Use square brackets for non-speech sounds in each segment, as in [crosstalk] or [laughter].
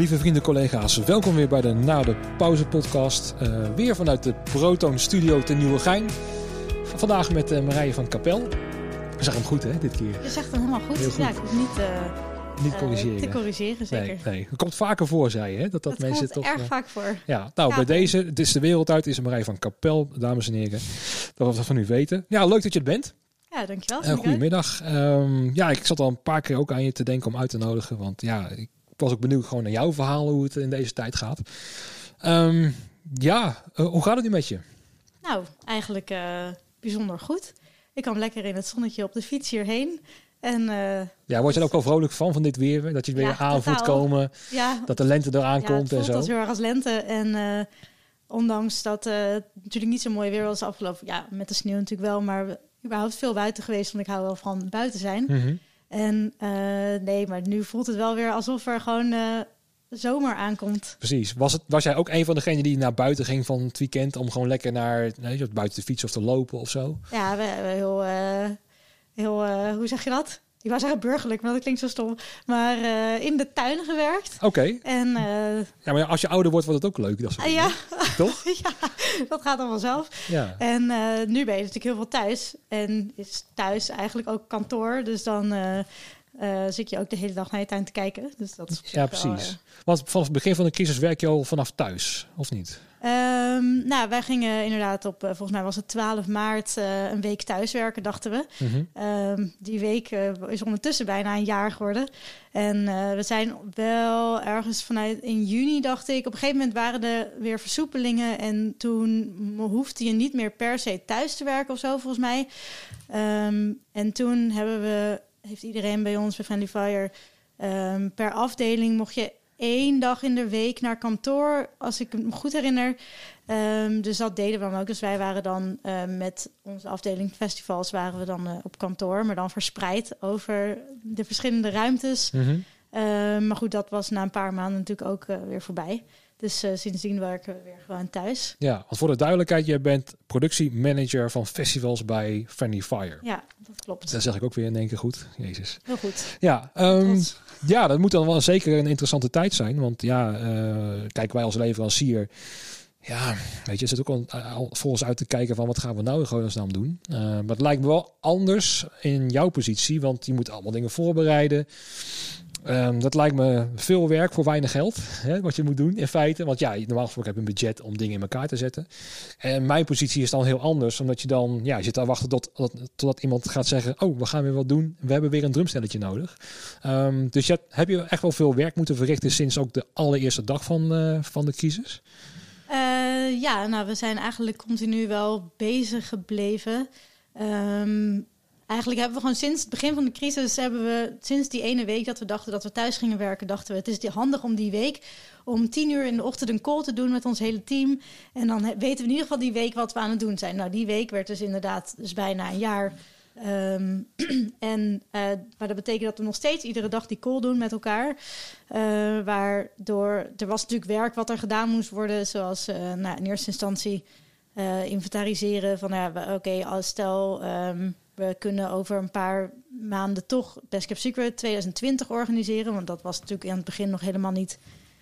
Lieve vrienden, collega's, welkom weer bij de Na de Pauze podcast. Uh, weer vanuit de Proton Studio te Nieuwegein. Vandaag met uh, Marije van Kapel. Ik zag hem goed, hè, dit keer. Je zegt hem helemaal goed. Goed. Ja, ik hoef niet, uh, niet corrigeren. te corrigeren, zeker. Nee, nee. Dat komt vaker voor, zei je, hè? Dat, dat, dat mensen komt toch. erg vaak voor. Ja, nou, Ja, bij deze, het is de wereld uit, is Marije van Kapel, dames en heren. Dat we dat van u weten. Ja, leuk dat je het bent. Ja, dankjewel. Uh, goedemiddag. Ehm, ja, ik zat al een paar keer ook aan je te denken om uit te nodigen. Want ja, ik was ook benieuwd gewoon naar jouw verhaal, hoe het in deze tijd gaat. Ehm, ja, eh, hoe gaat het nu met je? Nou, eigenlijk eh, bijzonder goed. Ik kwam lekker in het zonnetje op de fiets hierheen. En eh, Ja, word je er ook wel vrolijk van, van dit weer? Dat je het weer Ja, aan voelt komen, ja, dat de lente eraan ja, komt het en voelt als zo. heel erg als lente. En ondanks dat het natuurlijk niet zo mooi weer was afgelopen... Ja, met de sneeuw natuurlijk wel, maar we- überhaupt veel buiten geweest. Want ik hou wel van buiten zijn. Mhm. En eh, nee, maar nu voelt het wel weer alsof er gewoon eh, zomer aankomt. Precies. Was, het, was jij ook een van degenen die naar buiten ging van het weekend om gewoon lekker naar nee, buiten te fietsen of te lopen of zo? Ja, we hebben heel, eh, heel hoe zeg je dat? Ik wou zeggen burgerlijk, maar dat klinkt zo stom. Maar eh, in de tuin gewerkt. Oké. En eh, Ja, maar als je ouder wordt, wordt het ook leuk. Dat soort ah, ja, Toch? [laughs] ja, dat gaat allemaal zelf. Ja. En eh, nu ben je natuurlijk heel veel thuis. En is thuis eigenlijk ook kantoor. Dus dan zit je ook de hele dag naar je tuin te kijken. Dus dat is Ja, precies. Want vanaf het begin van de crisis werk je al vanaf thuis, of niet? Ehm, nou, wij gingen inderdaad op, eh, volgens mij was het 12 maart, eh, een week thuiswerken, dachten we. Mhm. Ehm, die week eh, is ondertussen bijna een jaar geworden. En we zijn wel ergens vanuit in juni, dacht ik. Op een gegeven moment waren er weer versoepelingen. En toen hoefde je niet meer per se thuis te werken of zo, volgens mij. Ehm, en toen hebben we, heeft iedereen bij ons bij Friendly Fire... per afdeling mocht je één dag in de week naar kantoor, als ik me goed herinner. Ehm, dus dat deden we dan ook. Dus wij waren dan eh, met onze afdeling festivals waren we dan eh, op kantoor, maar dan verspreid over de verschillende ruimtes. Mhm. Ehm, maar goed, dat was na een paar maanden natuurlijk ook eh, weer voorbij. Dus sindsdien werken we weer gewoon thuis. Ja, want voor de duidelijkheid, jij bent productiemanager van festivals bij Friendly Fire. Ja, dat klopt. Dat zeg ik ook weer in één keer goed. Jezus. Heel goed. Ja, Trots. Ja, dat moet dan wel zeker een interessante tijd zijn. Want ja, eh kijk, wij als leverancier... Ja, weet je, zit ook al, al volgens uit te kijken van wat gaan we nou in godesnaam doen. Eh, maar het lijkt me wel anders in jouw positie, want je moet allemaal dingen voorbereiden. Ehm, dat lijkt me veel werk voor weinig geld, [laughs] hè, wat je moet doen in feite. Want ja, normaal gesproken heb je een budget om dingen in elkaar te zetten. En mijn positie is dan heel anders, omdat je dan, ja, je zit te wachten tot, tot, totdat iemand gaat zeggen, oh, we gaan weer wat doen. We hebben weer een drumstelletje nodig. Ehm, dus je, heb je echt wel veel werk moeten verrichten sinds ook de allereerste dag van, eh, van de crisis? Eh, ja, nou, we zijn eigenlijk continu wel bezig gebleven. Ehm, eigenlijk hebben we gewoon sinds het begin van de crisis, hebben we sinds die ene week dat we dachten dat we thuis gingen werken, dachten we het is handig om die week om tien uur in de ochtend een call te doen met ons hele team. En dan weten we in ieder geval die week wat we aan het doen zijn. Nou, die week werd dus inderdaad dus bijna een jaar. Ehm, [clears throat] en, eh, maar dat betekent dat we nog steeds iedere dag die call doen met elkaar. Eh, waardoor er was natuurlijk werk wat er gedaan moest worden, zoals eh, nou, in eerste instantie inventariseren van oké, als stel ehm, we kunnen over een paar maanden toch Best Kept Secret 2020 organiseren, want dat was natuurlijk in het begin nog helemaal niet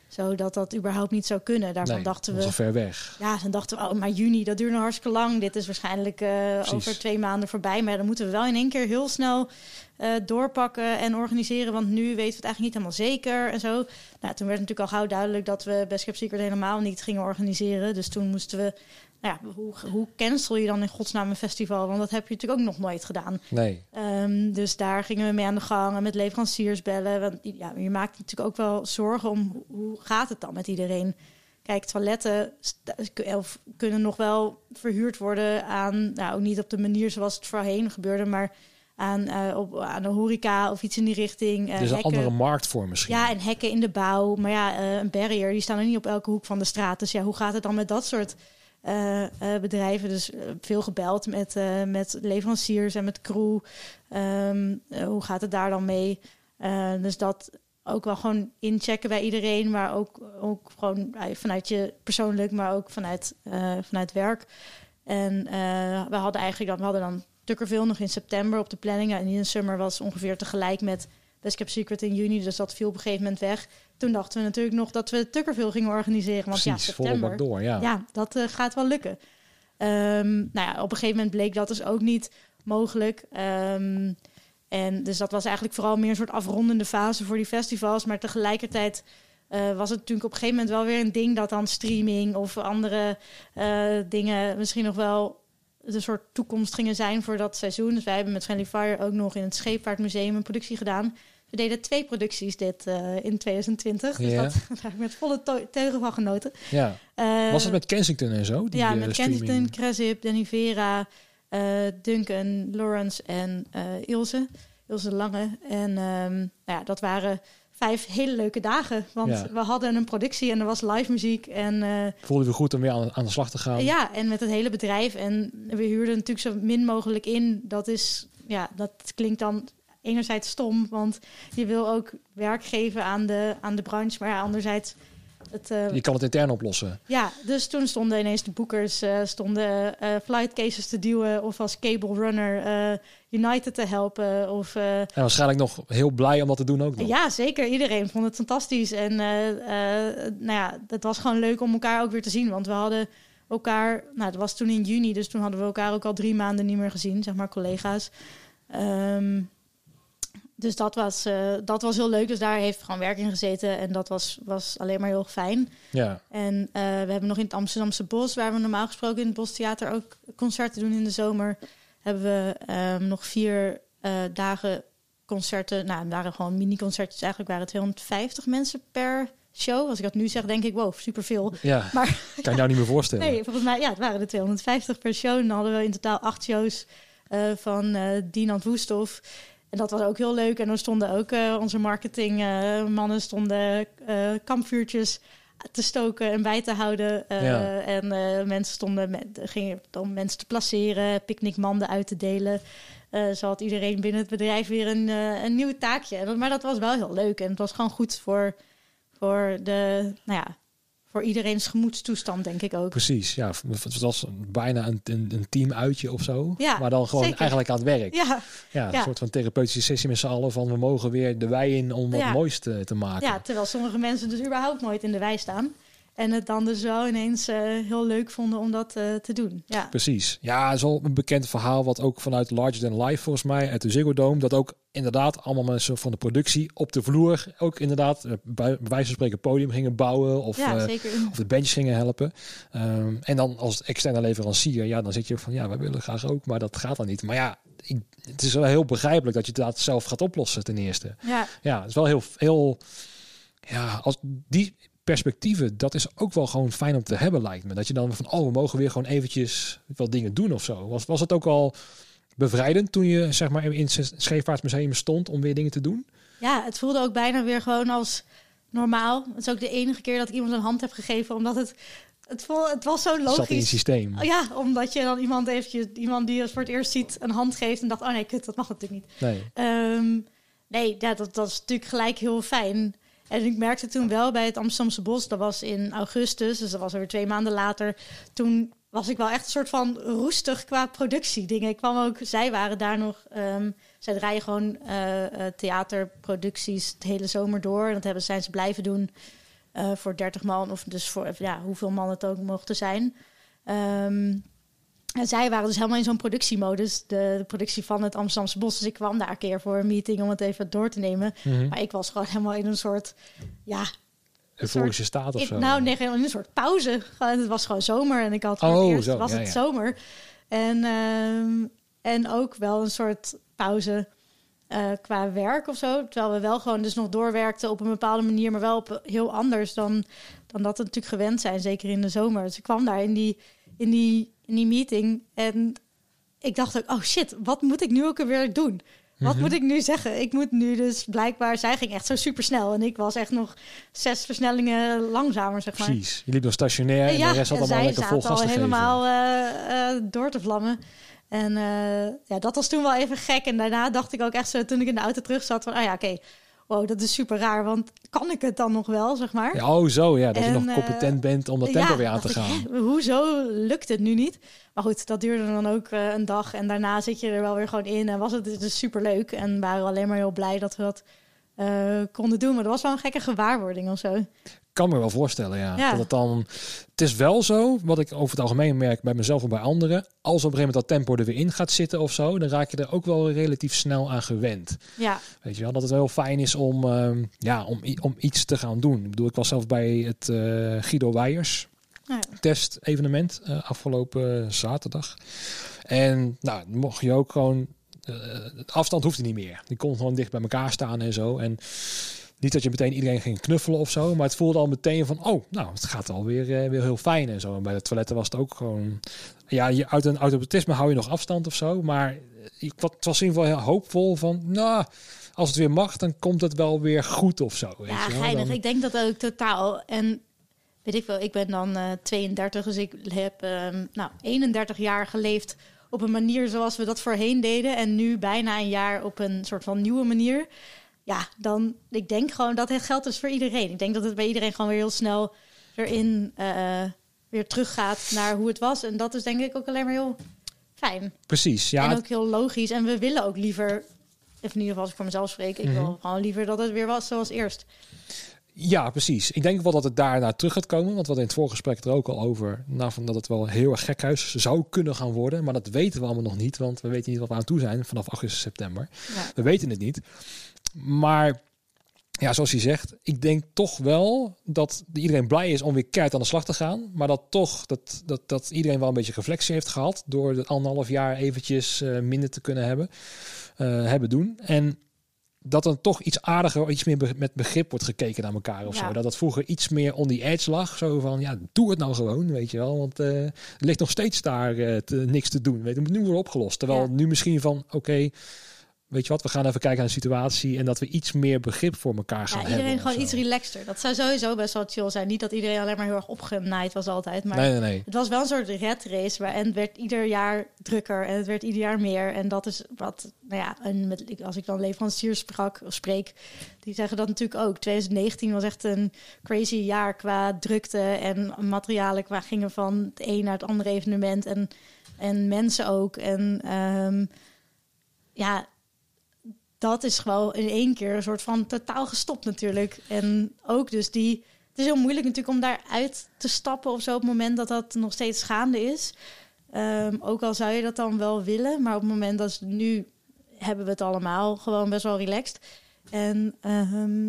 zo dat dat überhaupt niet zou kunnen. Daarvan nee, dachten we. al ver weg. Ja, dan dachten we, oh, maar juni, dat duurt nog hartstikke lang. Dit is waarschijnlijk eh, over twee maanden voorbij. Maar dan moeten we wel in één keer heel snel eh, doorpakken en organiseren. Want nu weten we het eigenlijk niet helemaal zeker en zo. Nou, toen werd natuurlijk al gauw duidelijk dat we Best Kept Secret helemaal niet gingen organiseren. Dus toen moesten we, ja, hoe, hoe cancel je dan in godsnaam een festival? Want dat heb je natuurlijk ook nog nooit gedaan. Nee. Ehm, dus daar gingen we mee aan de gang en met leveranciers bellen. Want ja, je maakt je natuurlijk ook wel zorgen om hoe- gaat het dan met iedereen. Kijk, toiletten of kunnen nog wel verhuurd worden aan, nou ook niet op de manier zoals het voorheen gebeurde, maar aan, eh, op, aan de horeca of iets in die richting. Er is een hekken. andere markt voor misschien. Ja, en hekken in de bouw. Maar ja, eh, een barrier, die staan er niet op elke hoek van de straat. Dus ja, hoe gaat het dan met dat soort eh, eh, bedrijven? Dus eh, veel gebeld met, met leveranciers en met crew. Ehm, eh, hoe gaat het daar dan mee? Dus dat ook wel gewoon inchecken bij iedereen, maar ook, ook gewoon vanuit je persoonlijk, maar ook vanuit, vanuit werk. En we hadden eigenlijk dan, we hadden dan Tukkerville nog in september op de planning. En in de summer was ongeveer tegelijk met Best Kept Secret in juni, dus dat viel op een gegeven moment weg. Toen dachten we natuurlijk nog dat we Tuckerville gingen organiseren. Want Precies, ja, september. door, ja. Ja, dat eh, gaat wel lukken. Ehm, nou ja, op een gegeven moment bleek dat dus ook niet mogelijk. Ehm, en dus dat was eigenlijk vooral meer een soort afrondende fase voor die festivals. Maar tegelijkertijd eh, was het natuurlijk op een gegeven moment wel weer een ding dat dan streaming of andere eh, dingen misschien nog wel een soort toekomst gingen zijn voor dat seizoen. Dus wij hebben met Friendly Fire ook nog in het Scheepvaartmuseum een productie gedaan. We deden twee producties dit eh, in 2020. Dus dat, [laughs] daar heb ik met volle teugen van genoten. Ja. Eh, Was het met Kensington en zo? Die, ja, eh, met streaming? Kensington, Cresip, Danny Vera, Duncan, Lawrence en Ilse. Ilse Lange. En ehm, nou ja, dat waren vijf hele leuke dagen. Want Ja. we hadden een productie en er was live muziek. En eh, Voelde je goed om weer aan, aan de slag te gaan? ja, en met het hele bedrijf. En we huurden natuurlijk zo min mogelijk in. Dat is, ja, dat klinkt dan enerzijds stom, want je wil ook werk geven aan de, aan de branche. Maar ja, anderzijds, het, eh, Je kan het intern oplossen. ja, dus toen stonden ineens de boekers, eh, stonden eh, flight cases te duwen of als cable runner United te helpen. Of, En waarschijnlijk nog heel blij om dat te doen ook nog. ja, zeker. Iedereen vond het fantastisch. En nou ja, het was gewoon leuk om elkaar ook weer te zien. Want we hadden elkaar, nou, dat was toen in juni, dus toen hadden we elkaar ook al drie maanden niet meer gezien, zeg maar, collega's. Ehm, dus dat was, eh, dat was heel leuk. Dus daar heeft gewoon werk in gezeten. En dat was, was alleen maar heel fijn. Ja. En eh, we hebben nog in het Amsterdamse Bos, waar we normaal gesproken in het Bostheater ook concerten doen in de zomer, hebben we ehm, nog vier eh, dagen concerten. Nou, het waren gewoon mini-concertjes. Eigenlijk waren het 250 mensen per show. Als ik dat nu zeg, denk ik, wow, superveel. ja. [laughs] Maar Kan je nou niet meer voorstellen. nee, volgens mij, ja, het waren er 250 per show. En dan hadden we in totaal acht shows van eh Dinant Woesthof. En dat was ook heel leuk. En er stonden ook eh, onze marketingmannen stonden eh, kampvuurtjes te stoken en bij te houden. Eh, Ja. En eh, mensen stonden met, gingen dan mensen te placeren, picknickmanden uit te delen. Eh zo had iedereen binnen het bedrijf weer een, eh, een nieuw taakje. En Maar dat was wel heel leuk. En het was gewoon goed voor, voor, de, nou ja, voor iedereen's gemoedstoestand, denk ik ook. Precies, ja. Het was bijna een, een, een team uitje of zo. Ja, maar dan gewoon zeker. eigenlijk aan het werk. Ja, Ja, een Ja. soort van therapeutische sessie met z'n allen van we mogen weer de wei in om wat Ja. moois te, te maken. ja, terwijl sommige mensen dus überhaupt nooit in de wei staan. En het dan dus wel ineens eh, heel leuk vonden om dat eh, te doen. Ja. Precies. Ja, het is wel een bekend verhaal wat ook vanuit Larger Than Life volgens mij, uit de Ziggo Dome, dat ook inderdaad allemaal mensen van de productie op de vloer ook inderdaad eh, bij, bij wijze van spreken podium gingen bouwen of, ja, eh, of de bandjes gingen helpen. Ehm, en dan als externe leverancier, ja, dan zit je van ja, wij willen graag ook, maar dat gaat dan niet. Maar ja, ik, het is wel heel begrijpelijk dat je dat zelf gaat oplossen ten eerste. Ja, Ja, het is wel heel, heel ja, als die perspectieven, dat is ook wel gewoon fijn om te hebben, lijkt me. Dat je dan van, oh, we mogen weer gewoon eventjes wat dingen doen of zo. Was, was het ook al bevrijdend toen je zeg maar in het Scheepvaartmuseum stond om weer dingen te doen? ja, het voelde ook bijna weer gewoon als normaal. Het is ook de enige keer dat ik iemand een hand heb gegeven, omdat het, het, vol, het was zo Het zat in logisch. systeem. Oh ja, omdat je dan iemand eventjes, iemand die je voor het eerst ziet, een hand geeft en dacht, oh nee, kut, dat mag natuurlijk niet. Nee. Ehm, nee, ja, dat, dat is natuurlijk gelijk heel fijn. En ik merkte toen wel bij het Amsterdamse Bos, dat was in augustus, dus dat was weer twee maanden later. Toen was ik wel echt een soort van roestig qua productiedingen. Ik kwam ook, zij waren daar nog, ehm, zij draaien gewoon eh, eh, theaterproducties het hele zomer door. En dat hebben, zijn ze blijven doen eh, voor 30 man, of dus voor ja, hoeveel man het ook mochten zijn. Ehm, en zij waren dus helemaal in zo'n productiemodus, de, de productie van het Amsterdamse Bos. Dus ik kwam daar een keer voor een meeting om het even door te nemen. Mhm. Maar ik was gewoon helemaal in een soort, ja, Euforische staat of zo. nou nee, in een soort pauze. Het was gewoon zomer en ik had voor Oh, het eerst zo, was ja, het ja. zomer. En, ehm, en ook wel een soort pauze eh, qua werk of zo. Terwijl we wel gewoon dus nog doorwerkten op een bepaalde manier, maar wel op heel anders dan, dan dat we natuurlijk gewend zijn, zeker in de zomer. Dus ik kwam daar in die, in die, in die meeting en ik dacht ook, oh shit, wat moet ik nu ook weer doen? Wat Mhm. moet ik nu zeggen? Ik moet nu dus blijkbaar... Zij ging echt zo super snel. En ik was echt nog zes versnellingen langzamer, zeg maar. Precies. Je liep nog stationair en de rest had allemaal lekker vol gas al te helemaal eh, eh, door te vlammen. En eh, ja, dat was toen wel even gek. En daarna dacht ik ook echt zo, toen ik in de auto terug zat... van, ah ja, oké, wow, dat is super raar. Want kan ik het dan nog wel, zeg maar? Ja, oh zo, ja. Dat je nog competent bent om dat tempo Ja, weer aan te ik, gaan. hè, hoezo lukt het nu niet? Maar goed, dat duurde dan ook eh, een dag. En daarna zit je er wel weer gewoon in. En was het dus super leuk. En waren we alleen maar heel blij dat we dat eh, konden doen. Maar dat was wel een gekke gewaarwording of zo. kan me wel voorstellen, ja. Ja. Dat het dan. Het is wel zo, wat ik over het algemeen merk bij mezelf of bij anderen. Als op een gegeven moment dat tempo er weer in gaat zitten of zo, dan raak je er ook wel relatief snel aan gewend. Ja, Weet je wel, dat het wel fijn is om, ehm, ja, om, om iets te gaan doen. Ik bedoel, ik was zelf bij het eh, Guido Weijers nou ja. test-evenement eh, afgelopen zaterdag. En nou, mocht je ook gewoon. eh, het afstand hoefde niet meer. Die kon gewoon dicht bij elkaar staan en zo. En niet dat je meteen iedereen ging knuffelen of zo, maar het voelde al meteen van, oh, nou, het gaat alweer eh, weer heel fijn en zo. En bij de toiletten was het ook gewoon, ja, je, uit een automatisme hou je nog afstand of zo, maar ik, wat, het was in ieder geval heel hoopvol van, nou, als het weer mag, dan komt het wel weer goed of zo. Weet Ja, je wel? geinig. Dan- Ik denk dat ook totaal. En weet ik wel, ik ben dan eh 32, dus ik heb ehm, nou, 31 jaar geleefd op een manier zoals we dat voorheen deden. En nu bijna een jaar op een soort van nieuwe manier. Ja, dan, ik denk gewoon dat het geldt dus voor iedereen. Ik denk dat het bij iedereen gewoon weer heel snel erin eh, weer teruggaat naar hoe het was. En dat is denk ik ook alleen maar heel fijn. Precies, ja. en ook heel logisch. En we willen ook liever, of in ieder geval als ik voor mezelf spreek, ik Mhm. wil gewoon liever dat het weer was zoals eerst. Ja, precies. Ik denk wel dat het daarna terug gaat komen. Want we hadden in het voorgesprek er ook al over. Nou, van dat het wel een heel erg gekhuis zou kunnen gaan worden. Maar dat weten we allemaal nog niet. Want we weten niet wat we aan toe zijn vanaf augustus, september. Ja. We weten het niet. Maar ja, zoals je zegt, ik denk toch wel dat iedereen blij is om weer keihard aan de slag te gaan. Maar dat toch dat, dat, dat iedereen wel een beetje reflectie heeft gehad. Door het anderhalf jaar eventjes eh, minder te kunnen hebben, eh, hebben doen. En dat er toch iets aardiger, iets meer be- met begrip wordt gekeken naar elkaar of Ja. zo. Dat het vroeger iets meer on the edge lag. Zo van, ja, doe het nou gewoon, weet je wel. Want eh, er ligt nog steeds daar eh, te- niks te doen. Weet, je, het moet nu worden opgelost. Terwijl Ja. nu misschien van, oké, weet je wat, we gaan even kijken naar de situatie. En dat we iets meer begrip voor elkaar gaan Ja, hebben. iedereen gewoon iets relaxter. Dat zou sowieso best wel chill zijn. Niet dat iedereen alleen maar heel erg opgenaaid was altijd. Maar Nee, nee, nee. het was wel een soort red race. Waar, en het werd ieder jaar drukker. En het werd ieder jaar meer. En dat is wat, nou ja, en met, als ik dan leveranciers sprak, of spreek, die zeggen dat natuurlijk ook. 2019 was echt een crazy jaar qua drukte en materialen. Qua gingen van het een naar het andere evenement. En, en mensen ook. En ehm, ja, dat is gewoon in één keer een soort van totaal gestopt natuurlijk. En ook dus die... Het is heel moeilijk natuurlijk om daaruit te stappen of zo... op het moment dat dat nog steeds gaande is. Ehm, ook al zou je dat dan wel willen. Maar op het moment dat nu hebben we het allemaal gewoon best wel relaxed. En ehm,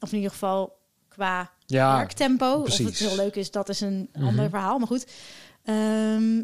of in ieder geval qua Ja, werktempo. Of het heel leuk is, dat is een Mhm. ander verhaal. Maar goed. Ehm,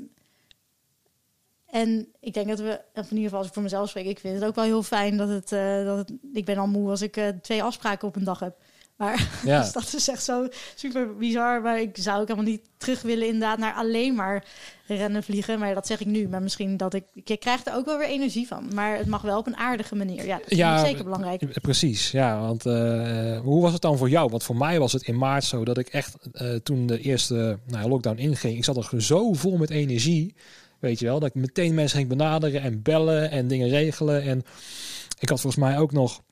en ik denk dat we, of in ieder geval als ik voor mezelf spreek, ik vind het ook wel heel fijn dat het, eh, dat het ik ben al moe als ik eh, twee afspraken op een dag heb. Maar [laughs] ja. dus dat is echt zo super bizar. Maar ik zou ook helemaal niet terug willen inderdaad naar alleen maar rennen vliegen. Maar dat zeg ik nu. Maar misschien dat ik, ik krijg er ook wel weer energie van. Maar het mag wel op een aardige manier. Ja, dat Ja, ik zeker belangrijk. Ja, Precies, ja. Want eh, hoe was het dan voor jou? Want voor mij was het in maart zo dat ik echt eh, toen de eerste nou, lockdown inging, ik zat er zo vol met energie, weet je wel, dat ik meteen mensen ging benaderen en bellen en dingen regelen. En ik had volgens mij ook nog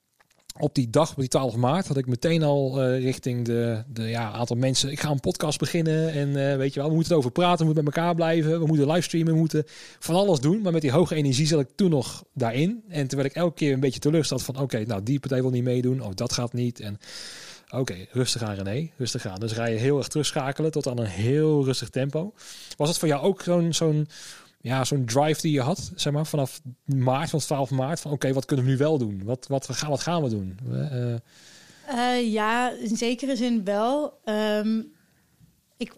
op die dag, op die 12 maart, had ik meteen al eh, richting de, de ja, aantal mensen. Ik ga een podcast beginnen en eh, weet je wel, we moeten het over praten, we moeten met elkaar blijven, we moeten livestreamen, we moeten van alles doen. Maar met die hoge energie zat ik toen nog daarin. En werd ik elke keer een beetje teleurgesteld van, oké, nou die partij wil niet meedoen, of dat gaat niet. En oké, rustig aan René, rustig aan. Dus ga je heel erg terugschakelen tot aan een heel rustig tempo. Was het voor jou ook zo'n zo'n ja, zo'n drive die je had, zeg maar, vanaf maart, van 12 maart, van oké, wat kunnen we nu wel doen? Wat, wat, gaan, wat gaan we doen? Eh, Eh, ja, in zekere zin wel. Ehm, ik,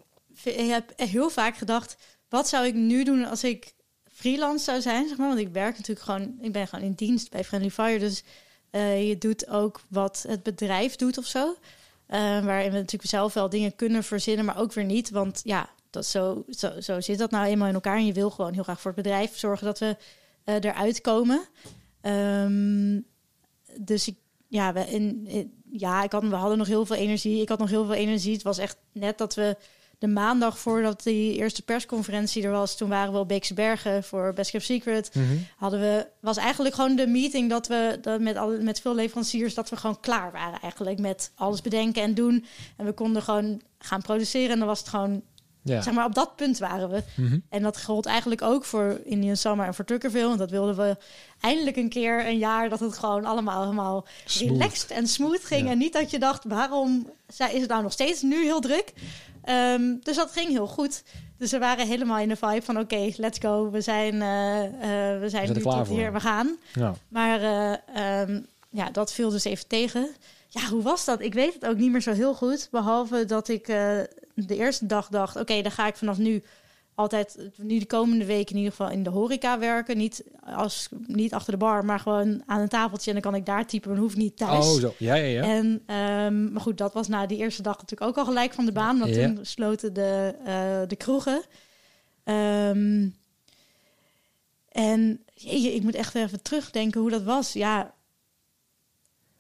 ik heb heel vaak gedacht, wat zou ik nu doen als ik freelance zou zijn, zeg maar? Want ik werk natuurlijk gewoon, ik ben gewoon in dienst bij Friendly Fire, dus eh, je doet ook wat het bedrijf doet of zo. Eh, waarin we natuurlijk zelf wel dingen kunnen verzinnen, maar ook weer niet. Want ja, dat zo, zo, zo zit dat nou eenmaal in elkaar. En je wil gewoon heel graag voor het bedrijf zorgen dat we eh, eruit komen. Ehm, dus ik, ja, we, in- ja ik had, we hadden nog heel veel energie. Ik had nog heel veel energie. Het was echt net dat we de maandag voordat die eerste persconferentie er was, toen waren we op Beekse Bergen voor Best Kept Secret. Hadden we, was eigenlijk gewoon de meeting dat we dat met, alle, met veel leveranciers, dat we gewoon klaar waren eigenlijk met alles bedenken en doen. En we konden gewoon gaan produceren en dan was het gewoon Ja. Zeg maar, op dat punt waren we. Mhm. En dat gold eigenlijk ook voor Indian Summer en voor Tuckerville. Want dat wilden we eindelijk een keer een jaar dat het gewoon allemaal helemaal Smooth. relaxed en smooth ging. Ja. En niet dat je dacht, waarom is het nou nog steeds nu heel druk? Ehm, dus dat ging heel goed. Dus we waren helemaal in de vibe van oké, let's go. We zijn, eh, eh, we zijn nu klaar tot voor. hier, we gaan. Ja. Maar eh, ehm, ja, dat viel dus even tegen. Ja, hoe was dat? Ik weet het ook niet meer zo heel goed. Behalve dat ik de eerste dag dacht... oké, dan ga ik vanaf nu altijd... nu de komende week in ieder geval in de horeca werken. Niet, als, niet achter de bar, maar gewoon aan een tafeltje... en dan kan ik daar typen, maar hoef niet thuis. Oh, zo. Ja, ja, ja. En, ehm, maar goed, dat was na die eerste dag natuurlijk ook al gelijk van de baan. Want Ja. toen sloten de, eh, de kroegen. Ehm, en jeetje, ik moet echt even terugdenken hoe dat was. Ja,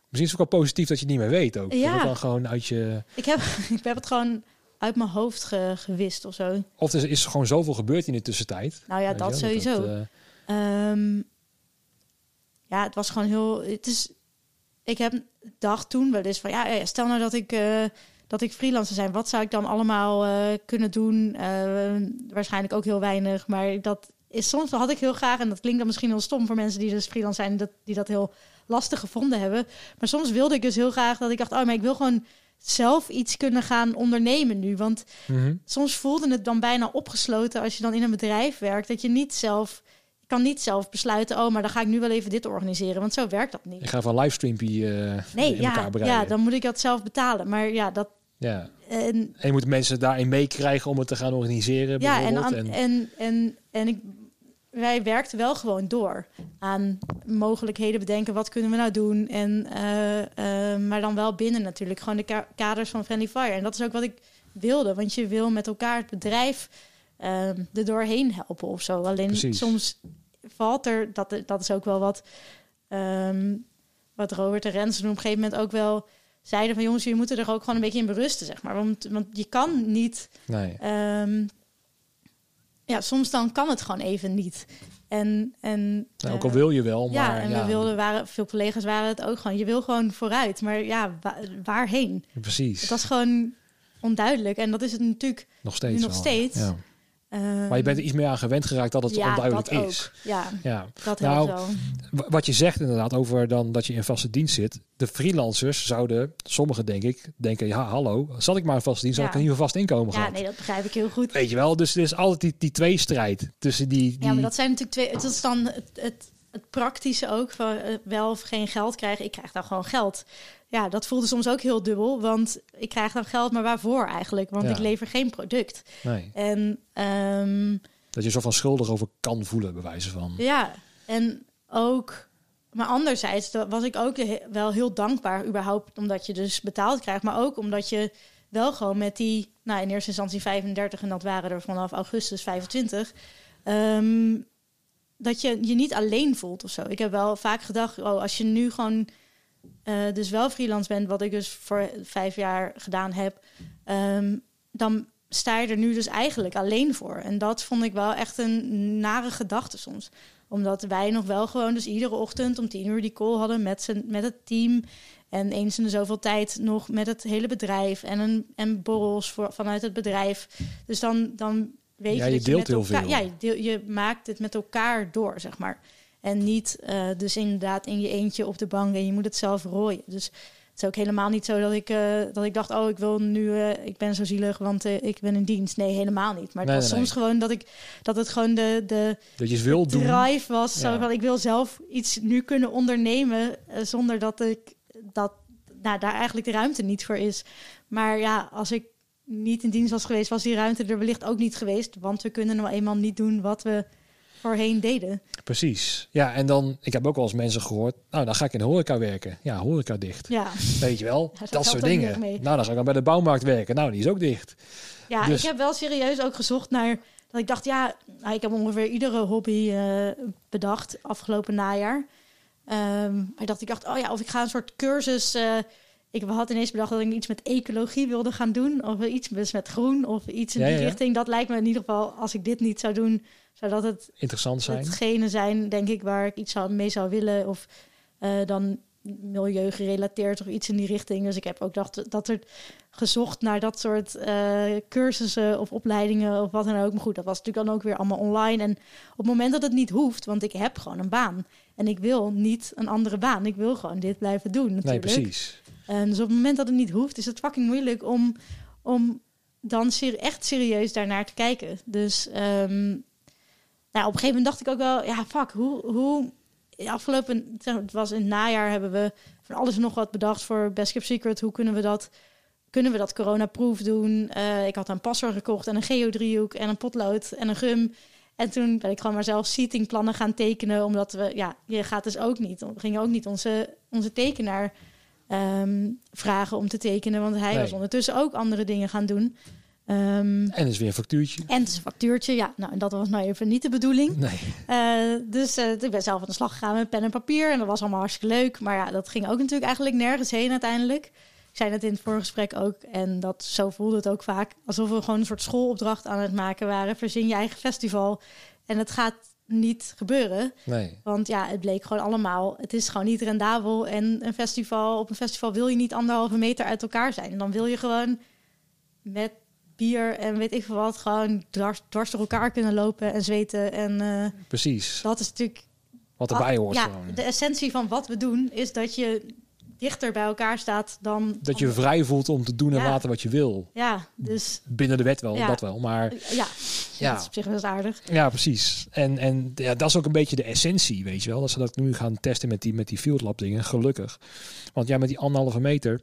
Misschien is het ook wel positief dat je het niet meer weet ook. Ja. Dat het dan gewoon uit je... ik heb, [laughs] ik heb het gewoon uit mijn hoofd ge- gewist of zo. Of er is gewoon zoveel gebeurd in de tussentijd. Nou ja, je dat sowieso. eh, Ehm, ja, het was gewoon heel. Het is. Ik heb dacht toen wel eens van ja, ja, stel nou dat ik eh, dat ik freelancer zijn, wat zou ik dan allemaal eh, kunnen doen? Waarschijnlijk ook heel weinig, maar dat is soms had ik heel graag en dat klinkt dan misschien heel stom voor mensen die dus freelance zijn, dat die dat heel lastig gevonden hebben. Maar soms wilde ik dus heel graag dat ik dacht, oh, maar ik wil gewoon zelf iets kunnen gaan ondernemen nu, want mhm. soms voelde het dan bijna opgesloten als je dan in een bedrijf werkt. Dat je niet zelf, je kan niet zelf besluiten, oh, maar dan ga ik nu wel even dit organiseren. Want zo werkt dat Ik niet. ga van livestreampie eh Nee, in ja, elkaar bereiden. ja, dan moet ik dat zelf betalen. Maar ja, dat. ja. En, En je moet mensen daarin meekrijgen om het te gaan organiseren. ja, en, aan- en, en, en ik, wij werkten wel gewoon door aan mogelijkheden bedenken. Wat kunnen we nou doen? En, eh, eh, maar dan wel binnen natuurlijk. Gewoon de ka- kaders van Friendly Fire. En dat is ook wat ik wilde. Want je wil met elkaar het bedrijf eh, er doorheen helpen of zo. Alleen Precies. soms valt er... Dat, dat is ook wel wat, ehm, wat Robert en Rens op een gegeven moment ook wel zeiden van... jongens, jullie moeten er ook gewoon een beetje in berusten, zeg maar. Want, want je kan niet... Nee. Ehm, ja, soms dan kan het gewoon even niet. En, en Nou, ook eh, al wil je wel, maar ja, en we wilden, waren, veel collega's waren het ook gewoon. Je wil gewoon vooruit, maar ja, wa- waarheen? Precies. Het was gewoon onduidelijk. En dat is het natuurlijk. nog steeds. nog wel, steeds. Ja. Ehm, Maar je bent er iets meer aan gewend geraakt dat het ja, onduidelijk dat is. Ook. Ja, Ja. dat Nou, helpt wel. Wat je zegt inderdaad over dan dat je in vaste dienst zit. De freelancers zouden, sommigen denk ik, denken, ja hallo, zat ik maar in vaste dienst, had Ja. ik een nieuwe vast inkomen Ja, gehad. nee, dat begrijp ik heel goed. Weet je wel, dus er is altijd die, die tweestrijd tussen die... die Ja, maar dat zijn natuurlijk twee. Het is dan het, het, het praktische ook van eh, wel of geen geld krijgen. Ik krijg dan gewoon geld. Ja, dat voelde soms ook heel dubbel, want ik krijg dan geld, maar waarvoor eigenlijk? Want Ja. ik lever geen product. nee, En ehm, dat je zo van schuldig over kan voelen, bij wijze van. ja, en ook, maar anderzijds was ik ook wel heel dankbaar, überhaupt omdat je dus betaald krijgt, maar ook omdat je wel gewoon met die, nou in eerste instantie 35 en dat waren er vanaf augustus 25, ehm, dat je je niet alleen voelt of zo. Ik heb wel vaak gedacht, oh, als je nu gewoon eh, dus wel freelance bent, wat ik dus voor vijf jaar gedaan heb, ehm, dan sta je er nu dus eigenlijk alleen voor. En dat vond ik wel echt een nare gedachte soms. Omdat wij nog wel gewoon dus iedere ochtend om tien uur die call hadden met, z'n, met het team. En eens in de zoveel tijd nog met het hele bedrijf. En, een, en borrels voor, vanuit het bedrijf. Dus dan, dan weet Ja, je je dat deelt heel elkaar, veel. Ja, je, deel- je maakt het met elkaar door, zeg maar. En niet eh, dus inderdaad in je eentje op de bank en je moet het zelf rooien. Dus het is ook helemaal niet zo dat ik, eh, dat ik dacht, oh, ik wil nu, eh, ik ben zo zielig, want ik ben in dienst. Nee, helemaal niet. Maar het Nee, was nee, soms gewoon dat ik, dat het gewoon de, de Dat je het wil doen. drive was. Zo van, ik wil zelf iets nu kunnen ondernemen zonder dat ik dat, nou, daar eigenlijk de ruimte niet voor is. Maar ja, als ik niet in dienst was geweest, was die ruimte er wellicht ook niet geweest. Want we kunnen nou eenmaal niet doen wat we voorheen deden. Precies. Ja, en dan, ik heb ook wel eens mensen gehoord, nou dan ga ik in de horeca werken. Ja, horeca dicht. Ja, Weet je wel, Ja, dat soort dingen. Nou, dan ga ik dan bij de bouwmarkt werken. Nou, die is ook dicht. ja Dus- ik heb wel serieus ook gezocht naar... Dat ik dacht, ja, nou, ik heb ongeveer iedere hobby eh, bedacht afgelopen najaar. Ehm, maar ik dacht, ik dacht, oh ja, of ik ga een soort cursus... eh, ik had ineens bedacht dat ik iets met ecologie wilde gaan doen. Of iets met groen of iets in Ja, die ja. richting. Dat lijkt me in ieder geval, als ik dit niet zou doen... zou dat het Interessant zijn. hetgene zijn, denk ik, waar ik iets zou, mee zou willen. Of eh, dan milieu gerelateerd of iets in die richting. Dus ik heb ook dacht dat er gezocht naar dat soort uh, cursussen of opleidingen of wat dan ook. Maar goed, dat was natuurlijk dan ook weer allemaal online. En op het moment dat het niet hoeft, want ik heb gewoon een baan. En ik wil niet een andere baan. Ik wil gewoon dit blijven doen natuurlijk. Nee, precies. En dus op het moment dat het niet hoeft, is het fucking moeilijk om, om dan ser echt serieus daarnaar te kijken. Dus um, nou, op een gegeven moment dacht ik ook wel, ja, fuck, hoe, hoe afgelopen, het was in het najaar, hebben we van alles nog wat bedacht voor Best Kept Secret. Hoe kunnen we dat, kunnen we dat corona-proof doen? Uh, ik had een passer gekocht en een geodriehoek en een potlood en een gum. En toen ben ik gewoon maar zelf seatingplannen gaan tekenen, omdat we, ja, je gaat dus ook niet, we gingen ook niet onze, onze tekenaar um, vragen om te tekenen, want hij was ondertussen ook andere dingen gaan doen. Um, en is weer een factuurtje. En het is een factuurtje, ja. Nou, en dat was nou even niet de bedoeling. Nee. Uh, dus uh, ik ben zelf aan de slag gegaan met pen en papier. En dat was allemaal hartstikke leuk. Maar ja, dat ging ook natuurlijk eigenlijk nergens heen uiteindelijk. Ik zei het in het vorige gesprek ook. En dat, zo voelde het ook vaak. Alsof we gewoon een soort schoolopdracht aan het maken waren. Verzin je eigen festival. En het gaat niet gebeuren. Nee. Want ja, het bleek gewoon allemaal. Het is gewoon niet rendabel. En een festival, op een festival wil je niet anderhalve meter uit elkaar zijn. En dan wil je gewoon met bier en weet ik veel wat, gewoon dwars, dwars door elkaar kunnen lopen en zweten. En, uh, Precies. Dat is natuurlijk... Wat erbij hoort. Ja, gewoon. de essentie van wat we doen is dat je dichter bij elkaar staat dan... Dat je vrij voelt om te doen en laten wat je wil. Ja, dus... Binnen de wet wel, dat wel, maar... Ja, ja. dat is op zich wel aardig. Ja, precies. En, en ja, dat is ook een beetje de essentie, weet je wel. Dat ze dat nu gaan testen met die, met die field lab dingen, gelukkig. Want ja, met die anderhalve meter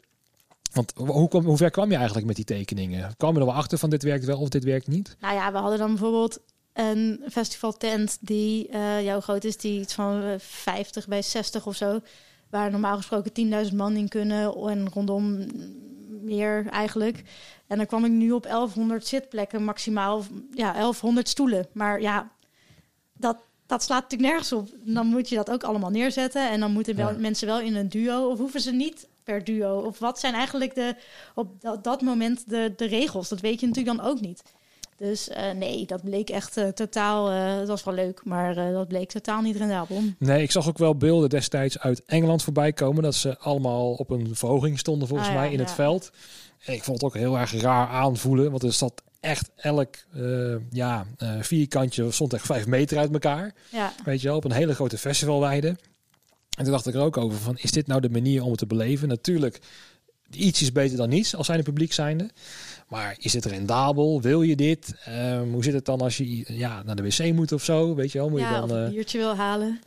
want hoe, kom, hoe ver kwam je eigenlijk met die tekeningen? Kwam je er wel achter van dit werkt wel of dit werkt niet? Nou ja, we hadden dan bijvoorbeeld een festivaltent die uh, jouw groot is, die iets van 50 eh, bij 60 of zo. Waar normaal gesproken 10.000 man in kunnen en rondom meer eigenlijk. En dan kwam ik nu op 1100 zitplekken maximaal, ja, 1100 stoelen. Maar ja, dat, dat slaat natuurlijk nergens op. Dan moet je dat ook allemaal neerzetten. En dan moeten wel, mensen wel in een duo. Of hoeven ze niet per duo? Of wat zijn eigenlijk de, op dat, dat moment de, de regels? Dat weet je natuurlijk dan ook niet. Dus uh, nee, dat bleek echt uh, totaal. Uh, dat was wel leuk, maar dat bleek totaal niet rendabel. Nee, ik zag ook wel beelden destijds uit Engeland voorbij komen. Dat ze allemaal op een verhoging stonden, volgens ah, mij, in het veld. En ik vond het ook heel erg raar aanvoelen, want er zat echt elk ja, vierkantje stond echt vijf meter uit elkaar. Ja. Weet je wel, op een hele grote festivalweide. En toen dacht ik er ook over van, is dit nou de manier om het te beleven? Natuurlijk, iets is beter dan niets als zijn de publiek zijnde. Maar is het rendabel? Wil je dit? Um, hoe zit het dan als je ja, naar de wc moet of zo? Weet je wel, moet ja, je dan een uh... biertje wil halen?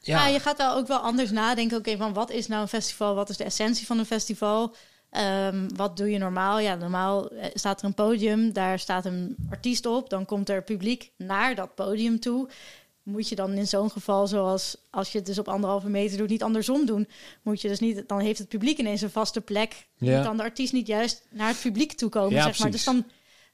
Ja. ja. je gaat wel ook wel anders nadenken. Oké, van wat is nou een festival? Wat is de essentie van een festival? Um, wat doe je normaal? Ja, normaal eh, staat er een podium, daar staat een artiest op. Dan komt er publiek naar dat podium toe moet je dan in zo'n geval, zoals als je het dus op anderhalve meter doet, niet andersom doen. Moet je dus niet, dan heeft het publiek ineens een vaste plek. Ja. Moet dan de artiest niet juist naar het publiek toe komen, ja, zeg maar. Dus dan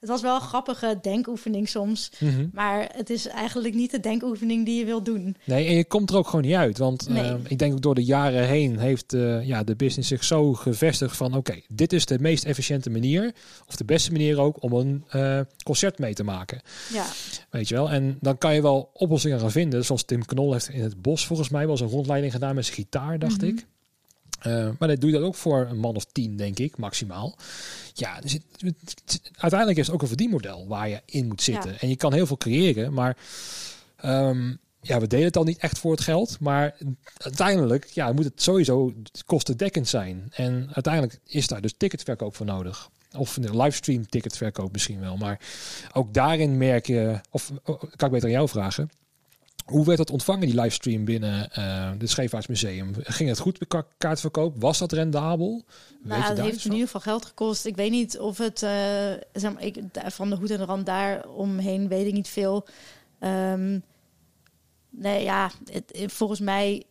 het was wel een grappige denkoefening soms. Mhm. Maar het is eigenlijk niet de denkoefening die je wilt doen. Nee, en je komt er ook gewoon niet uit. Want uh, ik denk ook door de jaren heen heeft uh, ja, de business zich zo gevestigd van... oké, dit is de meest efficiënte manier, of de beste manier ook... om een uh, concert mee te maken. Ja. Weet je wel? En dan kan je wel oplossingen gaan vinden. Zoals Tim Knol heeft in het bos volgens mij... was een rondleiding gedaan met zijn gitaar, dacht mhm. ik. Uh, maar dat doe je dat ook voor een man of tien, denk ik, maximaal. Ja, dus het, uiteindelijk is het ook een verdienmodel waar je in moet zitten. En je kan heel veel creëren, maar um, ja, we delen het al niet echt voor het geld. Maar uiteindelijk ja, moet het sowieso kostendekkend zijn. En uiteindelijk is daar dus ticketverkoop voor nodig. Of een livestream ticketverkoop misschien wel. Maar ook daarin merk je, of oh, kan ik beter aan jou vragen hoe werd dat ontvangen, die livestream binnen uh, het Scheepvaartsmuseum? Ging het goed met kaartverkoop? Was dat rendabel? Nou, het heeft in ieder geval geld gekost. Ik weet niet of het, uh, zeg maar, ik, van de hoed en de rand daar omheen weet ik niet veel. Um, nee, ja, het, volgens mij,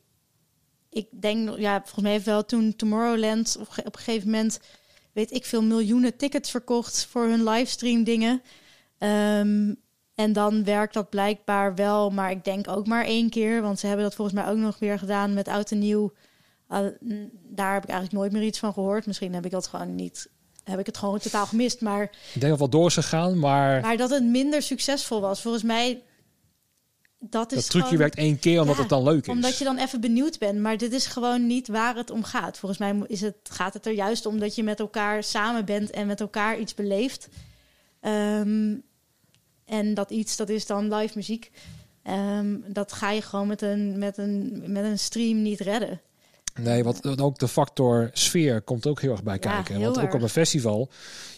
ik denk, ja, volgens mij heeft wel toen Tomorrowland op, op een gegeven moment, weet ik veel, miljoenen tickets verkocht voor hun livestream dingen. Um, en dan werkt dat blijkbaar wel, maar ik denk ook maar één keer. Want ze hebben dat volgens mij ook nog weer gedaan met oud en nieuw. Uh, daar heb ik eigenlijk nooit meer iets van gehoord. Misschien heb ik dat gewoon niet. Heb ik het gewoon totaal gemist. Maar ik denk dat wel door is gegaan, maar. Maar dat het minder succesvol was. Volgens mij dat is dat trucje gewoon- werkt één keer omdat Ja, het dan leuk is. Omdat je dan even benieuwd bent. Maar dit is gewoon niet waar het om gaat. Volgens mij is het, gaat het er juist om dat je met elkaar samen bent en met elkaar iets beleeft. Ehm, en dat iets, dat is dan live muziek. Ehm, dat ga je gewoon met een, met, een, met een stream niet redden. Nee, want ook de factor sfeer komt ook heel erg bij Ja, kijken. heel Want ook op een festival,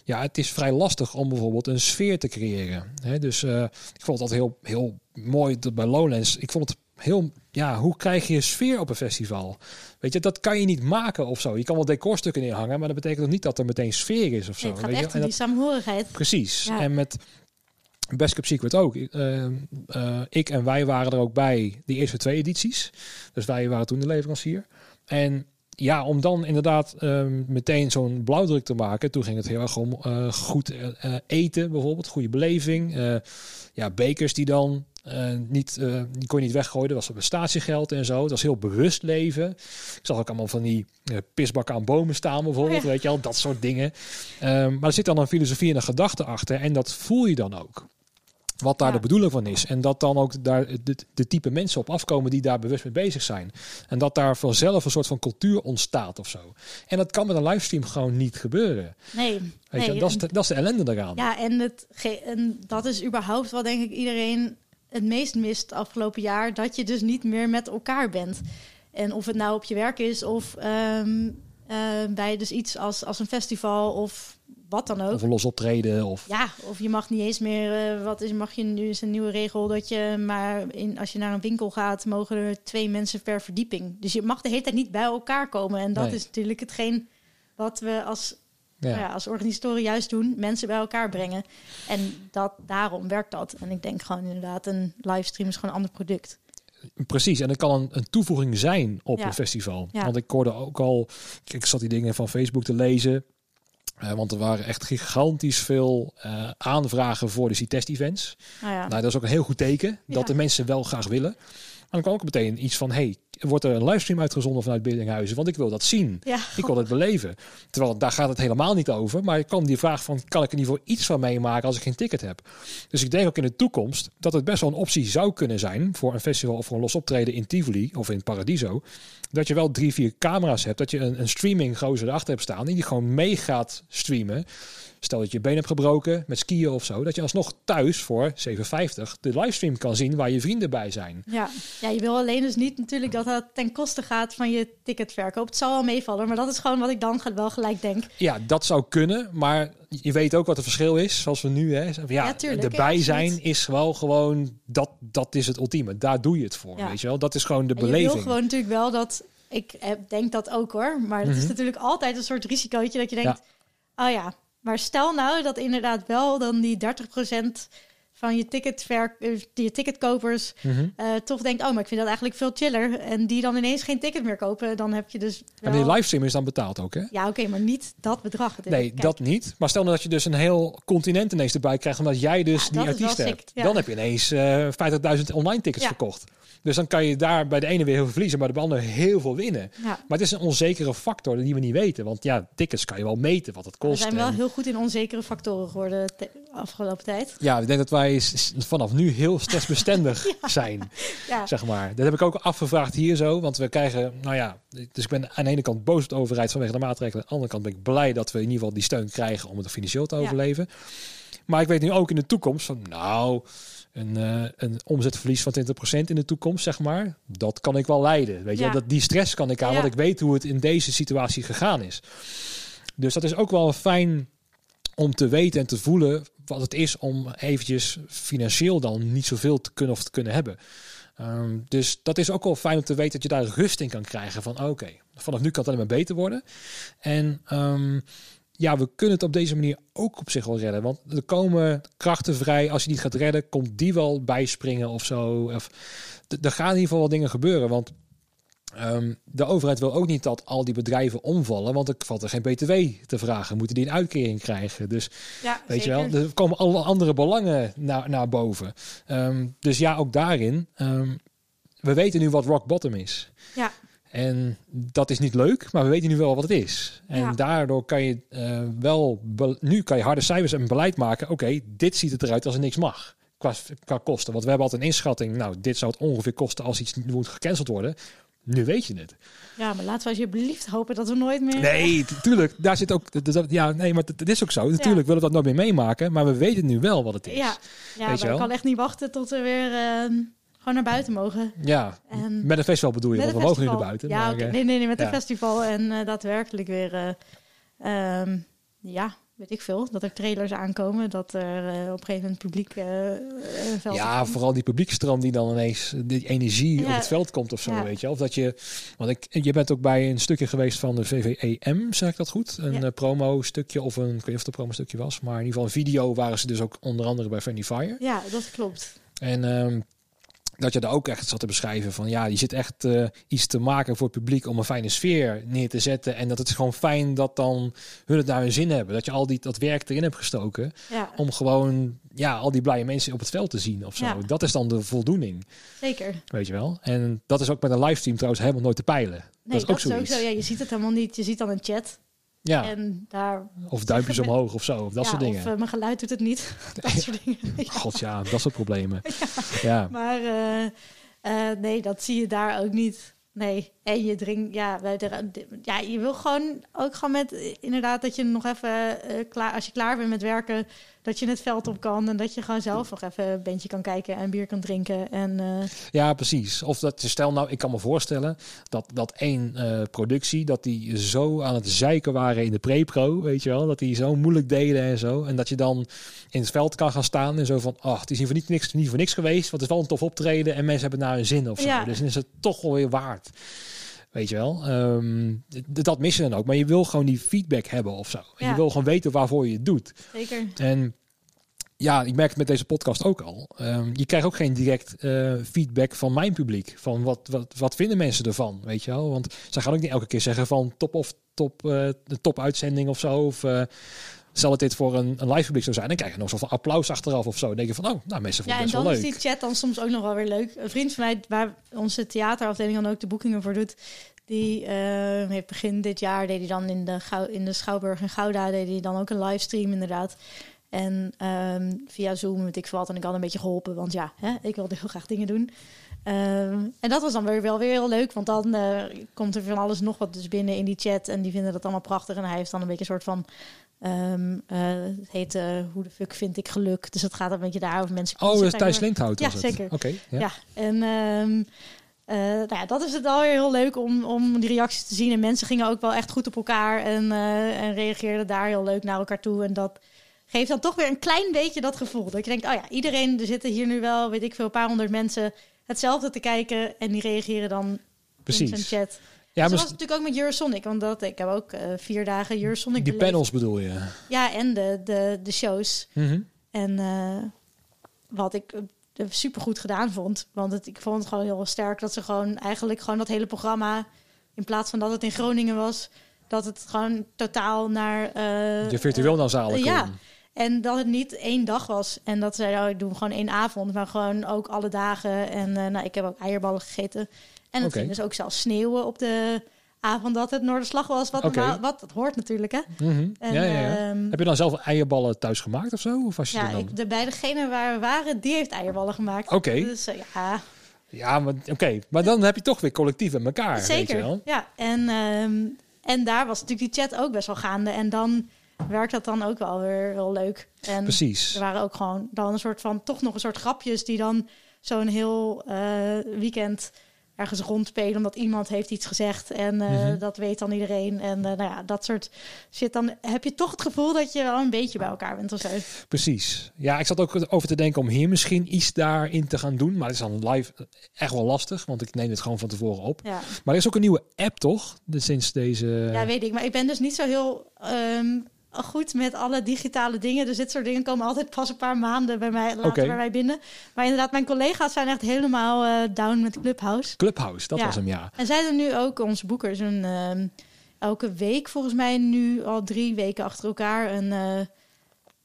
ja, het is vrij lastig om bijvoorbeeld een sfeer te creëren. Hè, dus eh, ik vond altijd heel, heel mooi dat bij Lowlands. Ik vond het heel, ja, hoe krijg je sfeer op een festival? Weet je, dat kan je niet maken of zo. Je kan wel decorstukken neerhangen, maar dat betekent nog niet dat er meteen sfeer is of zo. Nee, het gaat weet je? echt En om dat- die saamhorigheid. Precies. Ja. En met Best Cup Secret ook. Eh, eh, ik en wij waren er ook bij die eerste twee edities. Dus wij waren toen de leverancier. En ja, om dan inderdaad ehm, meteen zo'n blauwdruk te maken. Toen ging het heel erg om eh, goed eten bijvoorbeeld. Goede beleving. Ja, bekers die dan niet, die kon je niet weggooien. Dat was op statiegeld en zo. Het was heel bewust leven. Ik zag ook allemaal van die pisbakken aan bomen staan bijvoorbeeld. Oh ja. Weet je al, dat soort dingen. Ehm, maar er zit dan een filosofie en een gedachte achter. En dat voel je dan ook. Wat daar Ja. de bedoeling van is. En dat dan ook daar de, de type mensen op afkomen die daar bewust mee bezig zijn. En dat daar vanzelf een soort van cultuur ontstaat of zo. En dat kan met een livestream gewoon niet gebeuren. Nee, Weet nee. je? Dat, is de, dat is de ellende eraan. Ja, en, het, ge- en dat is überhaupt wat denk ik iedereen het meest mist afgelopen jaar. Dat je dus niet meer met elkaar bent. En of het nou op je werk is of ehm, eh, bij dus iets als, als een festival of wat dan ook. Of een los optreden. Of, Ja, of je mag niet eens meer. eh, wat is, mag je nu is een nieuwe regel dat je maar in, als je naar een winkel gaat, mogen er twee mensen per verdieping. Dus je mag de hele tijd niet bij elkaar komen. En dat Nee. is natuurlijk hetgeen wat we als, ja. nou ja, als organisatoren juist doen: mensen bij elkaar brengen. En dat, daarom werkt dat. En ik denk gewoon inderdaad, een livestream is gewoon een ander product. Precies, en het kan een, een toevoeging zijn op Ja. een festival. Ja. Want ik hoorde ook al, ik zat die dingen van Facebook te lezen. Eh, want er waren echt gigantisch veel eh, aanvragen voor de C-test-events. Nou ja, Nou, dat is ook een heel goed teken dat Ja. de mensen wel graag willen. Maar dan kwam ook meteen iets van: hey, wordt er een livestream uitgezonden vanuit Biddinghuizen? Want ik wil dat zien. ja, Ik wil het beleven. Terwijl daar gaat het helemaal niet over. Maar ik kwam die vraag van: kan ik er niet voor iets van meemaken als ik geen ticket heb? Dus ik denk ook in de toekomst dat het best wel een optie zou kunnen zijn voor een festival of voor een los optreden in Tivoli of in Paradiso. Dat je wel drie, vier camera's hebt. Dat je een, een streaming gozer erachter hebt staan. Die gewoon mee gaat streamen. Stel dat je je been hebt gebroken met skiën of zo. Dat je alsnog thuis voor 7,50 de livestream kan zien waar je vrienden bij zijn. ja. ja, je wil alleen dus niet natuurlijk dat dat ten koste gaat van je ticketverkoop. Het zal wel meevallen, maar dat is gewoon wat ik dan wel gelijk denk. Ja, dat zou kunnen, maar je weet ook wat het verschil is, zoals we nu hè. Ja, Ja, tuurlijk, erbij ja, zijn is wel gewoon dat dat is het ultieme. Daar doe je het voor, Ja. weet je wel? Dat is gewoon de En je beleving. wil gewoon natuurlijk wel dat... Ik denk dat ook hoor. Maar het is Mhm. natuurlijk altijd een soort risicootje dat je denkt... Oh ja, maar stel nou dat inderdaad wel dan die 30% van je, ticketver, eh, je ticketkopers... Mhm. eh, toch denkt, oh, maar ik vind dat eigenlijk veel chiller. En die dan ineens geen ticket meer kopen. Dan heb je dus En wel... die livestream is dan betaald ook, hè? Ja, oké, maar niet dat bedrag. Nee, dat niet. Maar stel nou dat je dus een heel continent ineens erbij krijgt, omdat jij dus Ja, die artiest hebt. sick, ja. Dan heb je ineens eh 50.000 online tickets Ja. verkocht. Dus dan kan je daar bij de ene weer heel veel verliezen, maar bij de andere heel veel winnen. Maar het is een onzekere factor die we niet weten. Want ja, tickets kan je wel meten wat het We kost. zijn wel en- heel goed in onzekere factoren geworden de afgelopen tijd. Ja, ik denk dat wij s- s- vanaf nu heel stressbestendig [laughs] zijn, Ja, zeg maar. Dat heb ik ook afgevraagd hier zo, want we krijgen, nou ja, dus ik ben aan de ene kant boos op de overheid vanwege de maatregelen. Aan de andere kant ben ik blij dat we in ieder geval die steun krijgen om het financieel te overleven. Maar ik weet nu ook in de toekomst van, nou, een, eh, een omzetverlies van 20% in de toekomst, zeg maar, dat kan ik wel leiden. Weet je, dat, die stress kan ik aan, want ik weet hoe het in deze situatie gegaan is. Dus dat is ook wel fijn om te weten en te voelen wat het is om eventjes financieel dan niet zoveel te kunnen of te kunnen hebben. Ehm, dus dat is ook wel fijn om te weten dat je daar rust in kan krijgen van oké, vanaf nu kan het alleen maar beter worden. En ehm, ja, we kunnen het op deze manier ook op zich wel redden. Want er komen krachten vrij. Als je niet gaat redden, komt die wel bijspringen of zo. Of, er gaan in ieder geval wel dingen gebeuren. Want ehm, de overheid wil ook niet dat al die bedrijven omvallen. Want er valt er geen btw te vragen. Moeten die een uitkering krijgen? Dus ja Weet zeker. je wel, er komen alle andere belangen naar, naar boven. Ehm, dus ja, ook daarin. ehm, we weten nu wat rock bottom is. Ja. En dat is niet leuk, maar we weten nu wel wat het is. En Ja. daardoor kan je eh, wel, nu kan je harde cijfers en beleid maken. Oké, dit ziet het eruit als er niks mag. qua, qua kosten. Want we hebben altijd een inschatting. Nou, dit zou het ongeveer kosten als iets moet gecanceld worden. Nu weet je het. Ja, maar laten we alsjeblieft hopen dat we nooit meer... Nee, tuurlijk. Daar zit ook... dat- Ja, nee, maar het is ook zo. Natuurlijk willen we dat nooit meer meemaken. Maar we weten nu wel wat het is. Ja, ja Weet maar ik kan echt niet wachten tot we weer ehm, gewoon naar buiten mogen. Ja, En met een festival bedoel je. Want we mogen nu naar buiten. Ja, maar, eh, nee, nee, nee, met ja. een festival en eh, daadwerkelijk weer... eh, ehm, ja, weet ik veel. Dat er trailers aankomen. Dat er eh, op een gegeven moment publiek eh, eh, veld Ja, komt. vooral die publiekstroom die dan ineens die energie op het veld komt of zo, Ja. weet je. Of dat je, want ik, je bent ook bij een stukje geweest van de VVEM, zeg ik dat goed? Een Ja. promo stukje of een, ik weet niet of het een promo stukje was, maar in ieder geval een video waren ze dus ook onder andere bij Friendly Fire. Ja, dat klopt. En ehm, dat je daar ook echt zat te beschrijven van ja, je zit echt eh, iets te maken voor het publiek om een fijne sfeer neer te zetten. En dat het is gewoon fijn dat dan hun het naar hun zin hebben. Dat je al die, dat werk erin hebt gestoken Ja, om gewoon ja, al die blije mensen op het veld te zien of zo. Ja. Dat is dan de voldoening, zeker. weet je wel. En dat is ook met een livestream trouwens helemaal nooit te peilen. Nee, dat is ook zo. Ja, je ziet het helemaal niet. Je ziet dan een chat. Ja, En daar... of duimpjes [laughs] omhoog of zo, of dat ja, soort dingen. Of eh, mijn geluid doet het niet. [laughs] dat soort dingen. [laughs] God ja, dat soort problemen. Ja, Maar eh, eh, nee, dat zie je daar ook niet. Nee, en je drinkt, ja, wij ja, je wil gewoon ook gewoon met inderdaad dat je nog even eh, klaar, als je klaar bent met werken, dat je het veld op kan en dat je gewoon zelf nog even een bandje kan kijken en bier kan drinken. En eh, Ja, precies. Of dat, stel nou, ik kan me voorstellen dat, dat één eh, productie, dat die zo aan het zeiken waren in de pre-pro, weet je wel, dat die zo moeilijk deden en zo. En dat je dan in het veld kan gaan staan en zo van, ach, het is niet voor niks, niks, niet voor niks geweest, want het is wel een tof optreden en mensen hebben naar hun zin of zo. Ja. Dus dan is het toch wel weer waard. Weet je wel, d- dat mis je dan ook. Maar je wil gewoon die feedback hebben of zo. Ja. Je wil gewoon weten waarvoor je het doet. zeker. En ja, ik merk het met deze podcast ook al. Ehm, je krijgt ook geen direct eh, feedback van mijn publiek. Van wat, wat, wat vinden mensen ervan, weet je wel? Want ze gaan ook niet elke keer zeggen van top of top, eh, de top uitzending of zo. Of eh stel dat dit voor een, een live publiek zou zijn, dan krijg je nog zo van applaus achteraf of zo. Dan denk je van, oh, nou mensen Ja, vonden en het best dan wel is leuk. die chat dan soms ook nog wel weer leuk. Een vriend van mij, waar onze theaterafdeling dan ook de boekingen voor doet, die eh, heeft begin dit jaar deed hij dan in de, in de Schouwburg in Gouda deed hij dan ook een livestream inderdaad. En ehm, via Zoom, weet ik veel wat. En ik had een beetje geholpen, want ja, hè, ik wilde heel graag dingen doen. Ehm, en dat was dan weer wel weer heel leuk, want dan eh, komt er van alles nog wat dus binnen in die chat. En die vinden dat allemaal prachtig. En hij heeft dan een beetje een soort van... ehm, eh, het heet eh, Hoe de fuck vind ik geluk? Dus het gaat een beetje daarover. Mensen Oh, dat is Thijs Lindhout Ja, zeker. Oké, ja. ja. en ehm, eh, nou ja, dat is het wel weer heel leuk om, om die reacties te zien. En mensen gingen ook wel echt goed op elkaar en, en reageerden daar heel leuk naar elkaar toe. En dat geeft dan toch weer een klein beetje dat gevoel. Dat je denkt, oh ja, iedereen, er zitten hier nu wel, weet ik veel, een paar honderd mensen hetzelfde te kijken. En die reageren dan in Precies. zijn chat. Ja, Zo maar was het natuurlijk ook met Eurosonic. Want dat, ik heb ook eh, vier dagen Eurosonic die beleefd. panels bedoel je? Ja, en de, de, de shows. Mhm. En eh, wat ik uh, super goed gedaan vond. Want het, ik vond het gewoon heel sterk dat ze gewoon eigenlijk gewoon dat hele programma. In plaats van dat het in Groningen was, dat het gewoon totaal naar. eh, Je virtueel naar zalen eh, kon. ja. En dat het niet één dag was. En dat ze, oh, ik doe gewoon één avond, maar gewoon ook alle dagen. En eh, nou, ik heb ook eierballen gegeten. En het ging dus ook zelfs sneeuwen op de avond dat het Noorderslag was. Wat, normaal- wat dat hoort natuurlijk, hè? Mhm. En, ja, ja, ja. ehm, Heb je dan zelf eierballen thuis gemaakt of zo? Of was je ja, dan? ik, de, bij degene waar we waren, die heeft eierballen gemaakt. Oké. Dus eh, ja, Ja, maar oké. Maar dan heb je toch weer collectief met elkaar, weet je zeker. wel? Ja, en, ehm, en daar was natuurlijk die chat ook best wel gaande. En dan werkt dat dan ook wel weer heel leuk. En Precies. er waren ook gewoon dan een soort van, toch nog een soort grapjes die dan zo'n heel eh, weekend ergens rondspelen. Omdat iemand heeft iets gezegd en eh, Mhm. dat weet dan iedereen. En eh, nou ja, dat soort shit. Dan heb je toch het gevoel dat je wel een beetje bij elkaar bent of zo. Precies. Ja, ik zat ook over te denken om hier misschien iets daarin te gaan doen. Maar het is dan live echt wel lastig, want ik neem het gewoon van tevoren op. Ja. Maar er is ook een nieuwe app, toch? Dus sinds deze... Ja, weet ik. Maar ik ben dus niet zo heel ehm, goed met alle digitale dingen. Dus dit soort dingen komen altijd pas een paar maanden bij mij, later bij mij binnen. Maar inderdaad, mijn collega's zijn echt helemaal eh, down met Clubhouse. Clubhouse, dat Ja. was hem, ja. En zij doen nu ook, onze boekers, een, ehm, elke week volgens mij nu al drie weken achter elkaar een, eh,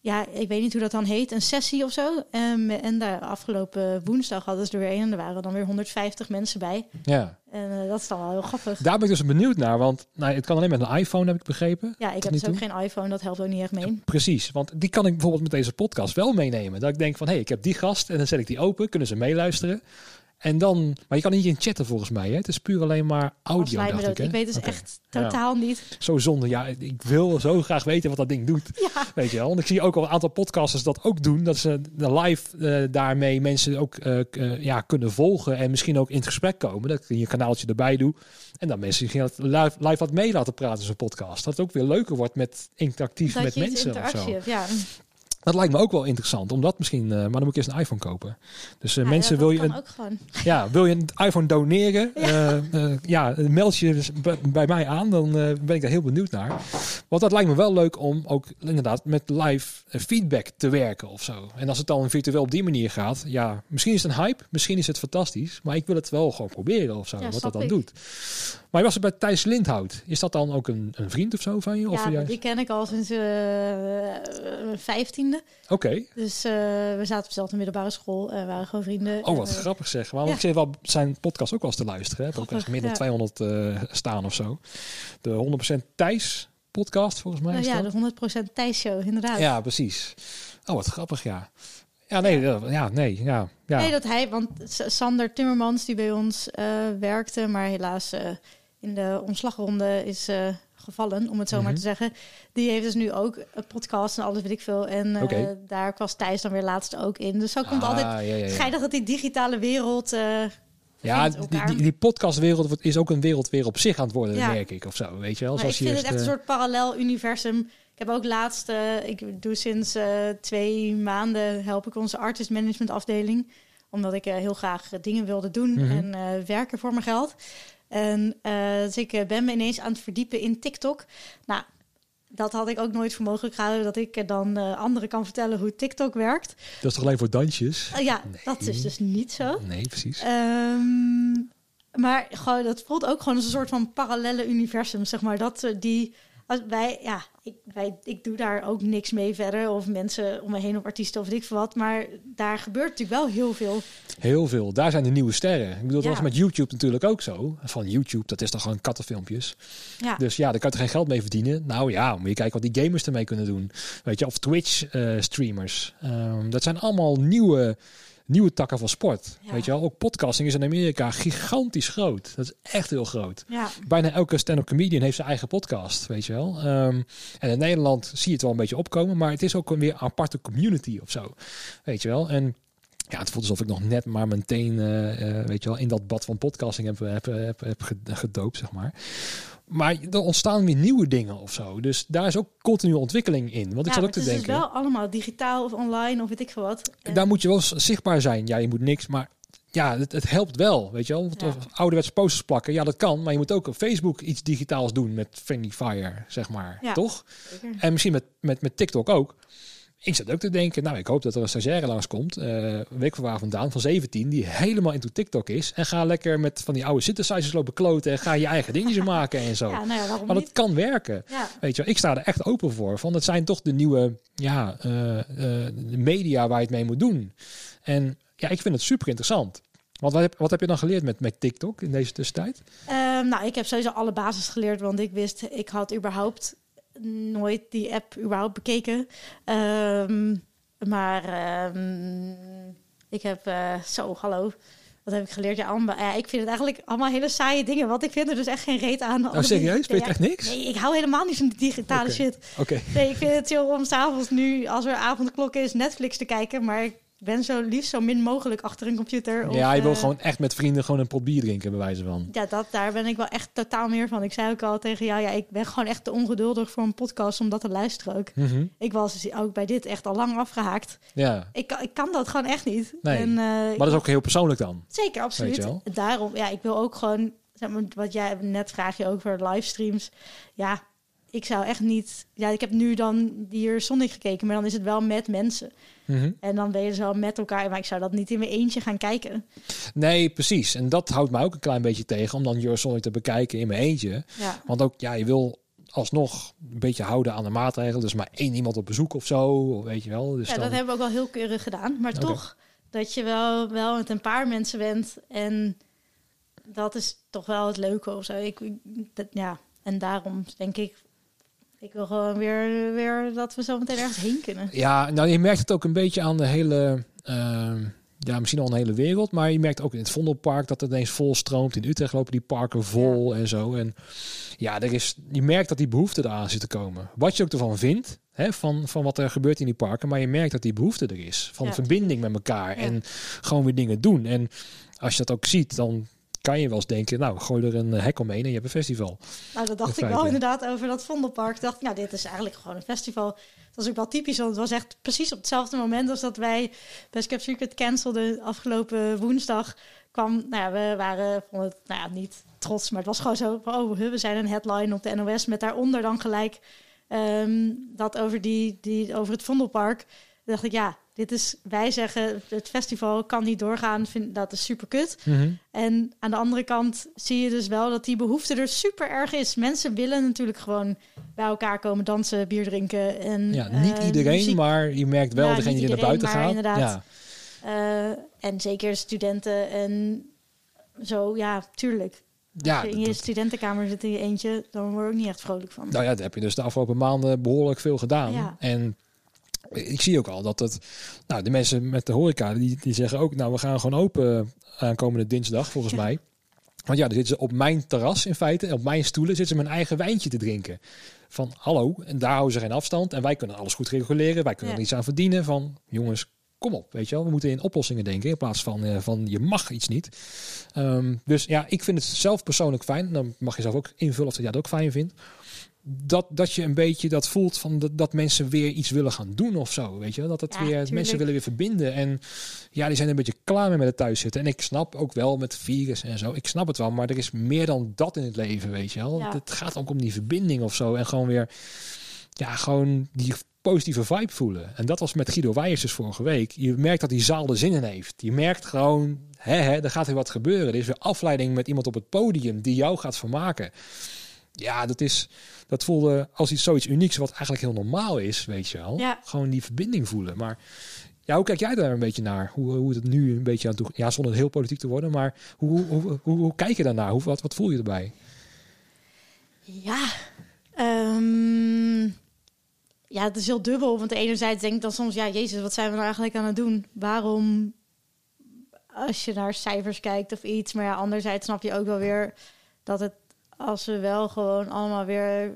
ja, ik weet niet hoe dat dan heet, een sessie of zo. Um, en daar afgelopen woensdag hadden ze er weer een en er waren dan weer 150 mensen bij. Ja. En uh, dat is dan wel heel grappig. Daar ben ik dus benieuwd naar, want nou, het kan alleen met een iPhone, heb ik begrepen. Ja, ik heb dus ook geen iPhone, dat helpt ook niet echt mee. Precies, want die kan ik bijvoorbeeld met deze podcast wel meenemen. Dat ik denk van, hé, hey, ik heb die gast en dan zet ik die open, kunnen ze meeluisteren. En dan, maar je kan niet in chatten volgens mij. Hè? Het is puur alleen maar audio. Dacht ik, ik weet dus echt totaal niet. Zo zonde. Ja, ik wil zo graag weten wat dat ding doet. Ja. Weet je wel. Want ik zie ook al een aantal podcasters dat ook doen. Dat ze live uh, daarmee mensen ook uh, uh, ja, kunnen volgen. En misschien ook in het gesprek komen. Dat je je kanaaltje erbij doet. En dan mensen misschien live, live wat mee laten praten in zo'n podcast. Dat het ook weer leuker wordt met interactief dat met mensen. of zo. Hebt, ja. Dat lijkt me ook wel interessant, omdat misschien, uh, maar dan moet ik eerst een iPhone kopen. Dus uh, ja, mensen ja, wil je een, ook gewoon. ja, wil je een iPhone doneren? Ja, uh, ja meld je dus bij mij aan, dan ben ik daar heel benieuwd naar. Want dat lijkt me wel leuk om ook inderdaad met live feedback te werken of zo. En als het dan virtueel op die manier gaat, ja, misschien is het een hype, misschien is het fantastisch, maar ik wil het wel gewoon proberen of zo, wat dat dan ik. doet. Maar je was er bij Thijs Lindhout. Is dat dan ook een, een vriend of zo van je? Of Ja, juist? die ken ik al sinds mijn vijftiende. Oké. Okay. Dus uh, we zaten op dezelfde middelbare school en waren gewoon vrienden. Oh, wat en, grappig zeg. Maar ja. ik zit wel zijn podcast ook wel eens te luisteren. Hè. Ook Grappig, meer dan ja. 200 uh, staan of zo. De 100% Thijs podcast volgens mij. Is ja, de 100% Thijs show, inderdaad. Ja, precies. Oh, wat grappig, ja. Ja, nee, ja, nee, ja. ja. Nee, dat hij, want Sander Timmermans, die bij ons uh, werkte, maar helaas uh, in de ontslagronde is uh, gevallen, om het zo Mhm. maar te zeggen. Die heeft dus nu ook een podcast en alles weet ik veel. En uh, Oké. daar was Thijs dan weer laatst ook in. Dus zo komt Ah, altijd ja, ja, ja. schijnig dat die digitale wereld... Uh, Ja, die, die, die podcastwereld is ook een wereld weer op zich aan het worden, Ja. merk ik. Of zo, weet je wel. Maar ik Zoals vind je het echt een soort parallel universum. Ik heb ook laatst, eh, ik doe sinds eh, twee maanden help ik onze artist management afdeling. Omdat ik eh, heel graag eh, dingen wilde doen Mhm. en eh, werken voor mijn geld. En eh, dus ik eh, ben me ineens aan het verdiepen in TikTok. Nou, dat had ik ook nooit voor mogelijk gehouden. Dat ik eh, dan eh, anderen kan vertellen hoe TikTok werkt. Dat is toch alleen voor dansjes? Ja, Nee. dat is dus niet zo. Nee, precies. Ehm, maar gewoon, dat voelt ook gewoon als een soort van parallelle universum, zeg maar. Dat die, als wij, ja, ik, wij, ik doe daar ook niks mee verder. Of mensen om me heen of artiesten of weet ik veel wat. Maar daar gebeurt natuurlijk wel heel veel. Heel veel. Daar zijn de nieuwe sterren. Ik bedoel, dat Ja. was met YouTube natuurlijk ook zo. Van YouTube, dat is toch gewoon kattenfilmpjes. Ja, Dus ja, daar kan je geen geld mee verdienen. Nou ja, moet je kijken wat die gamers ermee kunnen doen. Weet je, of Twitch-streamers. Ehm, dat zijn allemaal nieuwe, nieuwe takken van sport. Ja. Weet je wel, ook podcasting is in Amerika gigantisch groot. Dat is echt heel groot. ja, Bijna elke stand-up comedian heeft zijn eigen podcast, weet je wel. Ehm, en in Nederland zie je het wel een beetje opkomen, maar het is ook een weer aparte community of zo, weet je wel. En ja, het voelt alsof ik nog net maar mijn teen, eh, eh, weet je wel, in dat bad van podcasting heb, heb, heb, heb ge- gedoopt, zeg maar. Maar er ontstaan weer nieuwe dingen of zo. Dus daar is ook continu ontwikkeling in. Want ik zat ook te het is denken, dus wel allemaal digitaal of online of weet ik veel wat. En- daar moet je wel zichtbaar zijn. Ja, je moet niks, maar ja, het, het helpt wel, weet je wel. Want Ja. ouderwetse posters plakken, ja, dat kan. Maar je moet ook op Facebook iets digitaals doen met Friendly Fire, zeg maar. Ja. Toch? Zeker. En misschien met, met, met TikTok ook. Ik zat ook te denken, nou, ik hoop dat er een stagiaire langskomt, een week van waar vandaan, van 17, die helemaal into TikTok is. En ga lekker met van die oude synthesizers lopen kloten en ga je eigen dingetjes maken en zo. Ja, nou ja, het niet? kan werken. Ja, Weet je, wel, ik sta er echt open voor. Van het zijn toch de nieuwe ja, eh, eh, media waar je het mee moet doen. En ja, ik vind het super interessant. Want wat heb, wat heb je dan geleerd met, met TikTok in deze tussentijd? Ehm, nou, ik heb sowieso alle basis geleerd, want ik wist, ik had überhaupt nooit die app überhaupt bekeken. Ehm, maar ehm, ik heb eh, zo, hallo. Wat heb ik geleerd? Ja, allemaal, ja, ik vind het eigenlijk allemaal hele saaie dingen. Want ik vind er dus echt geen reet aan. Oh, serieus? Weet je echt niks? Nee, ik hou helemaal niet van die digitale shit. Oké. Nee, ik vind het chill om s'avonds nu, als er avondklok is, Netflix te kijken. Maar ik ben zo liefst zo min mogelijk achter een computer. Of, Ja, je wil eh, gewoon echt met vrienden gewoon een pot bier drinken, bij wijze van. ja, dat, daar ben ik wel echt totaal meer van. Ik zei ook al tegen jou, ja, ik ben gewoon echt te ongeduldig voor een podcast om dat te luisteren ook. Mhm. Ik was dus ook bij dit echt al lang afgehaakt. Ja, Ik, kan- ik kan dat gewoon echt niet. Nee, En, eh, maar dat is ook heel persoonlijk dan. Zeker, absoluut. Daarom, ja, ik wil ook gewoon, zeg maar, wat jij net vraag je ook voor livestreams. Ja, ik zou echt niet, ja, ik heb nu dan hier Sonic gekeken, maar dan is het wel met mensen. Mhm. En dan ben je dus wel met elkaar, maar ik zou dat niet in mijn eentje gaan kijken. Nee, precies. En dat houdt mij ook een klein beetje tegen om dan Eurosonic te bekijken in mijn eentje. Ja, Want ook, ja, je wil alsnog een beetje houden aan de maatregelen. Dus maar één iemand op bezoek of zo, weet je wel. Dus ja, dan, dat hebben we ook wel heel keurig gedaan. Maar toch, dat je wel, wel met een paar mensen bent. En dat is toch wel het leuke of zo. Ik- dat, ja, en daarom denk ik, ik wil gewoon weer, weer dat we zo meteen ergens heen kunnen. Ja, nou je merkt het ook een beetje aan de hele, ehm, ja misschien al een hele wereld, maar je merkt ook in het Vondelpark dat het ineens vol stroomt. In Utrecht lopen die parken vol en zo. En ja, er is, je merkt dat die behoefte eraan zit te komen. Wat je ook ervan vindt, hè, van, van wat er gebeurt in die parken, maar je merkt dat die behoefte er is. Van Ja. verbinding met elkaar Ja. en gewoon weer dingen doen. En als je dat ook ziet, dan kan je wel eens denken, nou gooi er een hek omheen en je hebt een festival. Nou, dat dacht ik wel inderdaad over dat Vondelpark. Ik dacht, nou, dit is eigenlijk gewoon een festival. Dat was ook wel typisch, want het was echt precies op hetzelfde moment als dat wij Best Kept Secret cancelden afgelopen woensdag. Kwam, nou ja, we waren, vonden het, nou ja, niet trots, maar het was gewoon zo oh, we zijn een headline op de NOS met daaronder dan gelijk ehm, dat over, die, die, over het Vondelpark. Dacht ik, ja, dit is, wij zeggen, het festival kan niet doorgaan, vind, dat is super kut. En aan de andere kant zie je dus wel dat die behoefte er super erg is. Mensen willen natuurlijk gewoon bij elkaar komen dansen, bier drinken. En, Ja, niet eh, iedereen, muziek. maar je merkt wel Ja, degene die naar buiten gaat. inderdaad. Ja. Eh, en zeker studenten en zo, ja, tuurlijk. Ja, Als je in je studentenkamer zit in je eentje, dan word ik niet echt vrolijk van. Nou ja, dat heb je dus de afgelopen maanden behoorlijk veel gedaan. Ja. En ik zie ook al dat het, nou, de mensen met de horeca, die, die zeggen ook, nou, we gaan gewoon open aankomende dinsdag, volgens Ja. mij. Want ja, dan zitten ze op mijn terras in feite, op mijn stoelen, zitten ze mijn eigen wijntje te drinken. Van hallo, en daar houden ze geen afstand en wij kunnen alles goed reguleren, wij kunnen Ja. er iets aan verdienen. Van jongens, kom op, weet je wel, we moeten in oplossingen denken in plaats van, eh, van je mag iets niet. Ehm, dus ja, ik vind het zelf persoonlijk fijn. Dan mag je zelf ook invullen of dat jij het ook fijn vindt. Dat, dat je een beetje dat voelt van dat, dat mensen weer iets willen gaan doen of zo. Weet je, dat het Ja, weer tuurlijk. mensen willen weer verbinden. En ja, die zijn een beetje klaar mee met het thuiszitten. En ik snap ook wel met virus en zo. Ik snap het wel, maar er is meer dan dat in het leven, weet je wel. Ja. Het gaat ook om die verbinding of zo. En gewoon weer, ja, gewoon die positieve vibe voelen. En dat was met Guido Weijers dus vorige week. Je merkt dat die zaal er zin in heeft. Je merkt gewoon, hè, hè, er gaat weer wat gebeuren. Er is weer afleiding met iemand op het podium die jou gaat vermaken. Ja, dat is, dat voelde als iets zoiets unieks wat eigenlijk heel normaal is, weet je wel. Ja. Gewoon die verbinding voelen. Maar ja, hoe kijk jij daar een beetje naar? Hoe, hoe het nu een beetje aan toe, ja, zonder heel politiek te worden, maar hoe, hoe, hoe, kijk je daarnaar? Hoe, wat, wat voel je erbij? Ja, ehm, ja, het is heel dubbel. Want enerzijds denk ik dan soms, ja, jezus, wat zijn we nou eigenlijk aan het doen? Waarom, als je naar cijfers kijkt of iets. Maar ja, anderzijds snap je ook wel weer dat het, als we wel gewoon allemaal weer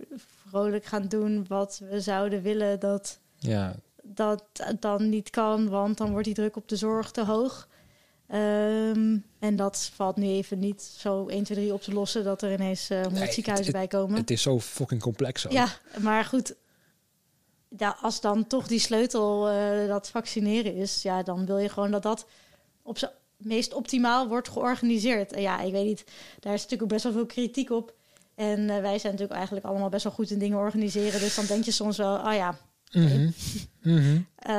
vrolijk gaan doen wat we zouden willen, dat Ja, dat dan niet kan, want dan wordt die druk op de zorg te hoog. Ehm, en dat valt nu even niet zo 1, 2, 3 op te lossen dat er ineens eh 100 Nee, ziekenhuizen het- bij komen. het is zo fucking complex. Ook. Ja, maar goed. Ja, als dan toch die sleutel eh, dat vaccineren is, ja, dan wil je gewoon dat dat op zijn meest optimaal wordt georganiseerd. En ja, ik weet niet, daar is natuurlijk ook best wel veel kritiek op. En eh, wij zijn natuurlijk eigenlijk allemaal best wel goed in dingen organiseren. Dus dan denk je soms wel, oh ja. Mhm. Mhm. eh,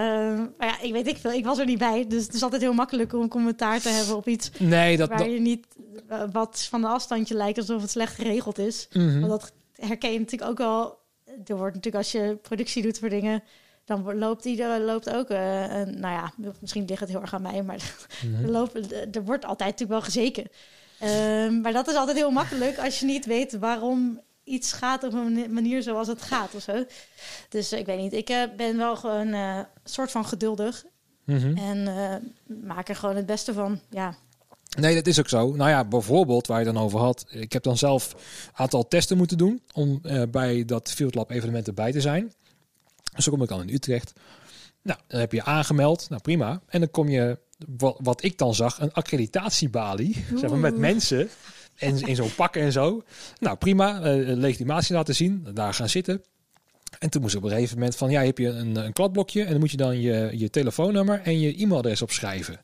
maar ja, ik weet ik veel. Ik was er niet bij. Dus het is altijd heel makkelijk om commentaar te hebben op iets Nee, dat... waar dat je niet eh, wat van een afstandje lijkt alsof het slecht geregeld is. mhm. Want dat herken je natuurlijk ook wel. Er wordt natuurlijk als je productie doet voor dingen, dan loopt ieder loopt ook. eh, een, nou ja, misschien ligt het heel erg aan mij, maar [laughs] Mhm. er, lopen, er wordt altijd natuurlijk wel gezeken. Ehm, maar dat is altijd heel makkelijk als je niet weet waarom iets gaat op een mani- manier zoals het gaat of zo. Dus eh, ik weet niet. Ik eh, ben wel gewoon eh, een soort van geduldig Mhm. en eh, maak er gewoon het beste van. Ja, Nee, dat is ook zo. Nou ja, bijvoorbeeld waar je dan over had. Ik heb dan zelf een aantal testen moeten doen om eh, bij dat Field Lab evenement erbij te zijn. Dus dan kom ik al in Utrecht. Nou, dan heb je je aangemeld. Nou, prima. En dan kom je, wat, wat ik dan zag, een accreditatiebalie. [laughs] Zeg maar, met mensen. En in zo'n pak en zo. Nou, prima. eh, legitimatie laten zien. Daar gaan zitten. En toen moest op een gegeven moment van, ja, heb je een, een kladblokje. En dan moet je dan je, je telefoonnummer en je e-mailadres opschrijven.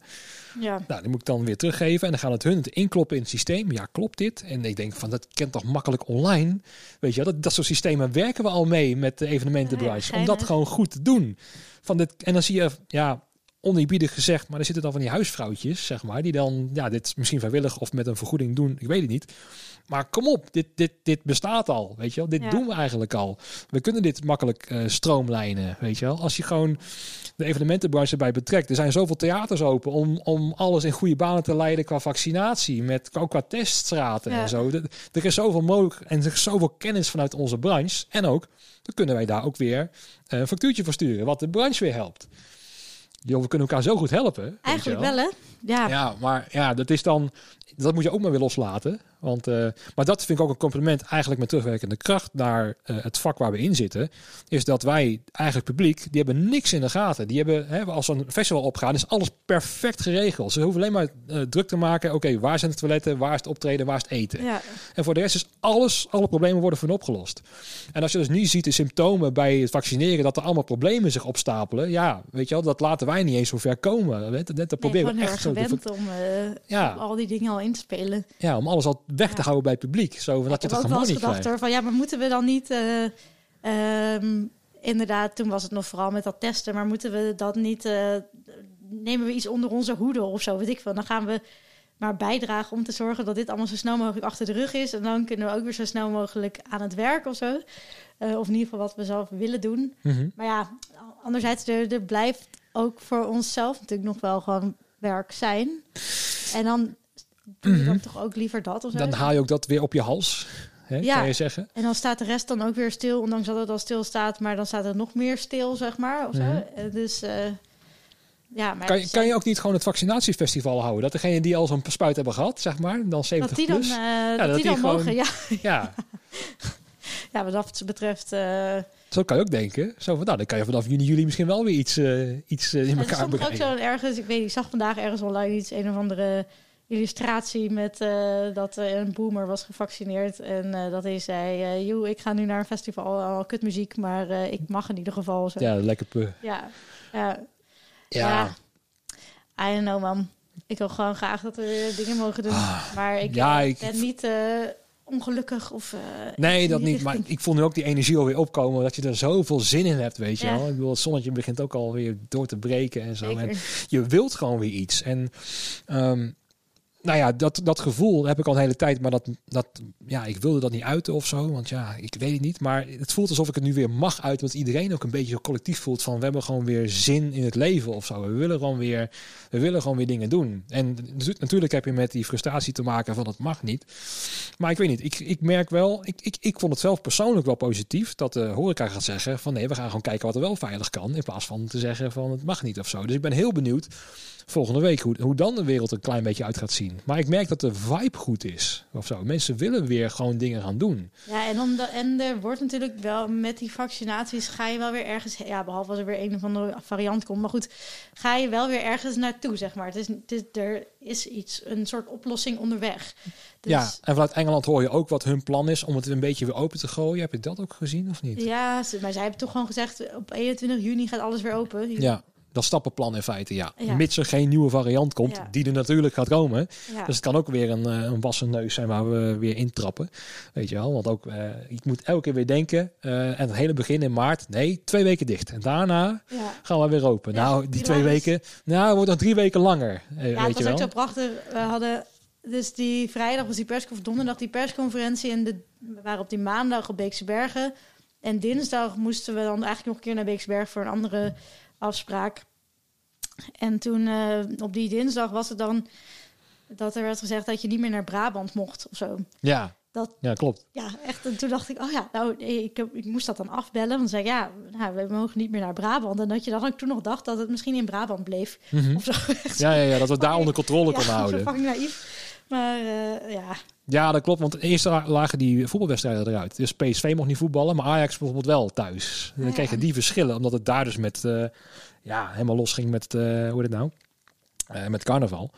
Ja. Nou, die moet ik dan weer teruggeven en dan gaan het hun het inkloppen in het systeem. Ja, klopt dit? En ik denk van, dat kent toch makkelijk online? Weet je, dat, dat soort systemen werken we al mee met de evenementenbranche. Ja, om dat gewoon goed te doen. Van dit, en dan zie je, ja, oneerbiedig gezegd, maar er zitten dan van die huisvrouwtjes, zeg maar, die dan ja, dit misschien vrijwillig of met een vergoeding doen. Ik weet het niet. Maar kom op, dit, dit, dit bestaat al, weet je wel. Dit Ja. doen we eigenlijk al. We kunnen dit makkelijk eh, stroomlijnen, weet je wel. Als je gewoon de evenementenbranche erbij betrekt. Er zijn zoveel theaters open om, om alles in goede banen te leiden qua vaccinatie, met ook qua teststraten Ja. en zo. Er- Er is zoveel mogelijk en er is zoveel kennis vanuit onze branche. En ook, dan kunnen wij daar ook weer eh, een factuurtje voor sturen, wat de branche weer helpt. Joh, we kunnen elkaar zo goed helpen. Eigenlijk wel, hè? Ja. ja, maar ja, dat is dan. Dat moet je ook maar weer loslaten. Want, eh, maar dat vind ik ook een compliment eigenlijk met terugwerkende kracht naar eh, het vak waar we in zitten. Is dat wij eigenlijk publiek, die hebben niks in de gaten. Die hebben, hè, als een festival opgaan, is alles perfect geregeld. Ze hoeven alleen maar eh, druk te maken. Oké, waar zijn de toiletten, waar is het optreden, waar is het eten? Ja. En voor de rest is alles, alle problemen worden van opgelost. En als je dus nu ziet de symptomen bij het vaccineren, dat er allemaal problemen zich opstapelen. Ja, weet je wel, dat laten wij niet eens zo ver komen. Net, net dat Nee, proberen we echt zo te gewend om, eh, Ja. al die dingen al in te spelen. ja, om alles al weg te houden bij het publiek. Zo, dat je ook wel niet gedacht hoor, van ja, maar moeten we dan niet... eh, ehm, inderdaad, toen was het nog vooral met dat testen, maar moeten we dat niet... eh, nemen we iets onder onze hoede of zo, weet ik veel. Dan gaan we maar bijdragen om te zorgen dat dit allemaal zo snel mogelijk achter de rug is. En dan kunnen we ook weer zo snel mogelijk aan het werk of zo. Eh, of in ieder geval wat we zelf willen doen. Mhm. Maar ja, anderzijds, er, er blijft ook voor onszelf natuurlijk nog wel gewoon werk zijn. En dan doe je dan Mhm. toch ook liever dat of zo. Dan haal je ook dat weer op je hals, hè, Ja. kan je zeggen. En dan staat de rest dan ook weer stil, ondanks dat het al stil staat. Maar dan staat het nog meer stil, zeg maar. Of. Mhm. Eh, Dus eh, ja, maar Kan je, kan je ook niet gewoon het vaccinatiefestival houden? Dat degene die al zo'n spuit hebben gehad, zeg maar, dan 70 dat die dan, plus. eh, dat dat die die dan gewoon- mogen, ja. [laughs] Ja, [laughs] ja, wat dat betreft. eh zo kan je ook denken. Zo van, nou, dan kan je vanaf juni, juli misschien wel weer iets, eh, iets eh, in elkaar ook brengen. zo ergens, ik weet ik zag vandaag ergens online iets, een of andere illustratie met eh, dat een boomer was gevaccineerd en eh, dat hij zei, eh joh, ik ga nu naar een festival, al kutmuziek, maar ik mag in ieder geval. Zo. Ja, lekker pu. Ja, ja, Ja. I don't know man. Ik wil gewoon graag dat we dingen mogen doen, Ah, maar ik, ja, ik- ben niet ongelukkig of... Nee, dat niet. Maar ik voel nu ook die energie alweer opkomen. Dat je er zoveel zin in hebt, weet je Ja. wel. Ik bedoel, het zonnetje begint ook alweer door te breken en zo. En je wilt gewoon weer iets. En ehm, nou ja, dat, dat gevoel heb ik al een hele tijd. Maar dat, dat, ja, ik wilde dat niet uiten of zo. Want ja, ik weet het niet. Maar het voelt alsof ik het nu weer mag uiten. Want iedereen ook een beetje zo collectief voelt van... we hebben gewoon weer zin in het leven of zo. We willen gewoon weer, we willen gewoon weer dingen doen. En natu- natuurlijk heb je met die frustratie te maken van het mag niet. Maar ik weet niet, ik, ik merk wel, ik, ik, ik vond het zelf persoonlijk wel positief dat de horeca gaat zeggen van nee, we gaan gewoon kijken wat er wel veilig kan, in plaats van te zeggen van het mag niet of zo. Dus ik ben heel benieuwd volgende week hoe, hoe dan de wereld een klein beetje uit gaat zien. Maar ik merk dat de vibe goed is of zo. Mensen willen weer gewoon dingen gaan doen. Ja, en, omdat, en er wordt natuurlijk wel met die vaccinaties ga je wel weer ergens, ja, behalve als er weer een of andere variant komt, maar goed, ga je wel weer ergens naartoe, zeg maar. Het is, het is, er is iets, een soort oplossing onderweg. Dus, Ja, en vanuit Engeland hoor je ook wat hun plan is om het een beetje weer open te gooien. Heb je dat ook gezien of niet? ja, maar zij hebben toch gewoon gezegd, op 21 juni gaat alles weer open. Ja, dat stappenplan in feite, ja. Ja. Mits er geen nieuwe variant komt, Ja. die er natuurlijk gaat komen. Ja. Dus het kan ook weer een, eh, een wassen neus zijn waar we weer intrappen. Weet je wel, want ook, eh ik moet elke keer weer denken, eh, en het hele begin in maart, nee, twee weken dicht. En daarna gaan we weer open. Nou, die twee waren weken, nou, het wordt nog drie weken langer. Ja, het weet je was ook wel. zo prachtig. We hadden dus die vrijdag was die persconferentie, donderdag die persconferentie en de, we waren op die maandag op Beekse Bergen. En dinsdag moesten we dan eigenlijk nog een keer naar Beekse Bergen voor een andere afspraak. En toen eh, op die dinsdag was het dan dat er werd gezegd dat je niet meer naar Brabant mocht of zo. Ja, Dat- ja, klopt. Ja, echt. En toen dacht ik, oh ja, nou, ik, heb- ik moest dat dan afbellen. Want zei ja, nou, we mogen niet meer naar Brabant. En dat je dan ook toen nog dacht dat het misschien in Brabant bleef. Mhm. Of zo. [laughs] Echt Ja, ja, ja, dat we het daar onder controle ja, konden zo houden. fucking naïef. Maar eh, ja, Ja, dat klopt. Want eerst la- lagen die voetbalwedstrijden eruit. Dus PSV mocht niet voetballen, maar Ajax bijvoorbeeld wel thuis. En dan Ja. kreeg je die verschillen, omdat het daar dus met, eh, ja, helemaal los ging met, eh, hoe heet het nou? Met carnaval.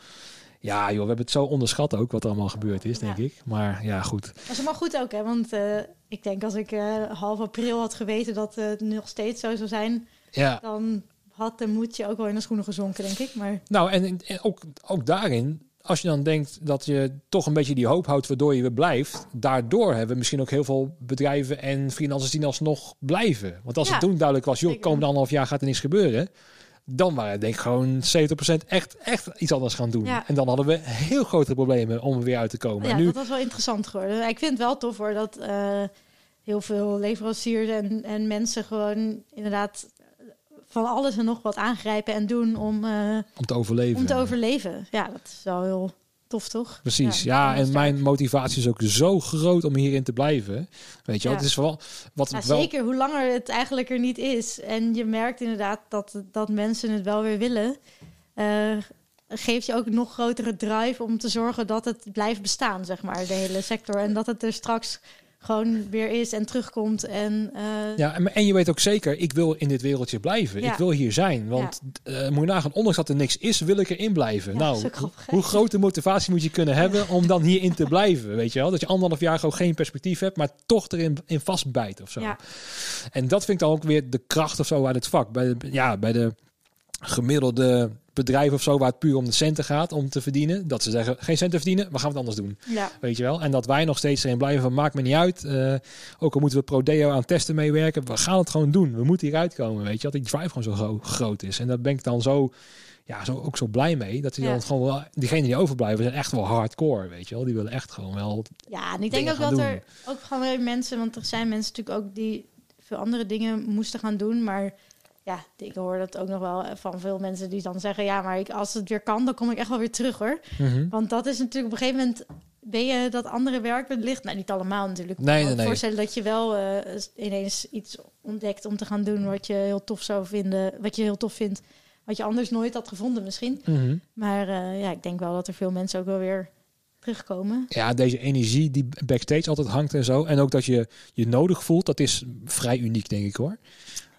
Ja, joh, we hebben het zo onderschat ook wat er allemaal gebeurd is, denk Ja. ik. Maar ja, goed. dat is allemaal goed ook, hè. Want ik denk als ik half april had geweten dat het nog steeds zo zou zijn... Ja, dan had de moedje ook wel in de schoenen gezonken, denk ik. Maar nou en, en ook, ook daarin, als je dan denkt dat je toch een beetje die hoop houdt waardoor je weer blijft, daardoor hebben misschien ook heel veel bedrijven en freelancers die alsnog blijven. Want als Ja, het toen duidelijk was, joh, komende anderhalf jaar gaat er niks gebeuren, dan waren denk ik gewoon 70% echt, echt iets anders gaan doen. Ja. En dan hadden we heel grote problemen om er weer uit te komen. Ja, nu, dat was wel interessant geworden. Ik vind het wel tof hoor dat eh, heel veel leveranciers en, en mensen gewoon inderdaad van alles en nog wat aangrijpen en doen om, eh, om te overleven. om te overleven. Ja, dat is wel heel tof, toch? Precies, Ja, en mijn motivatie is ook zo groot om hierin te blijven. Weet je wel, het is wel wat Ja, wel. zeker hoe langer het eigenlijk er niet is. En je merkt inderdaad dat, dat mensen het wel weer willen. eh, geeft je ook een nog grotere drive om te zorgen dat het blijft bestaan, zeg maar, de hele sector. En dat het er straks gewoon weer is en terugkomt. En eh, Ja, en, en je weet ook zeker, ik wil in dit wereldje blijven. Ja. Ik wil hier zijn. Want eh moet je nagaan, ondanks dat er niks is, wil ik erin blijven. Ja, nou, hoe grote motivatie moet je kunnen hebben om dan [laughs] hierin te blijven? Weet je wel? Dat je anderhalf jaar gewoon geen perspectief hebt, maar toch erin in vastbijt of zo. Ja. En dat vind ik dan ook weer de kracht of zo uit het vak. Bij de, ja, bij de gemiddelde bedrijf of zo, waar het puur om de centen gaat, om te verdienen. Dat ze zeggen, geen centen verdienen, we gaan het anders doen. ja. Weet je wel? En dat wij nog steeds erin blijven van, maakt me niet uit. Eh, ook al moeten we Prodeo aan testen meewerken, we gaan het gewoon doen. We moeten hieruit komen, weet je wel? Die drive gewoon zo gro- groot is. En daar ben ik dan zo, ja, zo, ook zo blij mee. Dat die Ja. dan gewoon wel, diegenen die overblijven, zijn echt wel hardcore, weet je wel? Die willen echt gewoon wel ja, en ik denk ook dat doen. er ook gewoon weer mensen, want er zijn mensen natuurlijk ook die veel andere dingen moesten gaan doen, maar ja, ik hoor dat ook nog wel van veel mensen die dan zeggen, ja, maar ik, als het weer kan, dan kom ik echt wel weer terug hoor. Mhm. Want dat is natuurlijk op een gegeven moment ben je dat andere werk ligt. Nou, niet allemaal natuurlijk. Nee, Ik kan me nee. voorstellen dat je wel eh, ineens iets ontdekt om te gaan doen wat je heel tof zou vinden, wat je heel tof vindt, wat je anders nooit had gevonden misschien. Mhm. Maar eh, ja, ik denk wel dat er veel mensen ook wel weer terugkomen. Ja, deze energie die backstage altijd hangt en zo. En ook dat je je nodig voelt, dat is vrij uniek, denk ik hoor.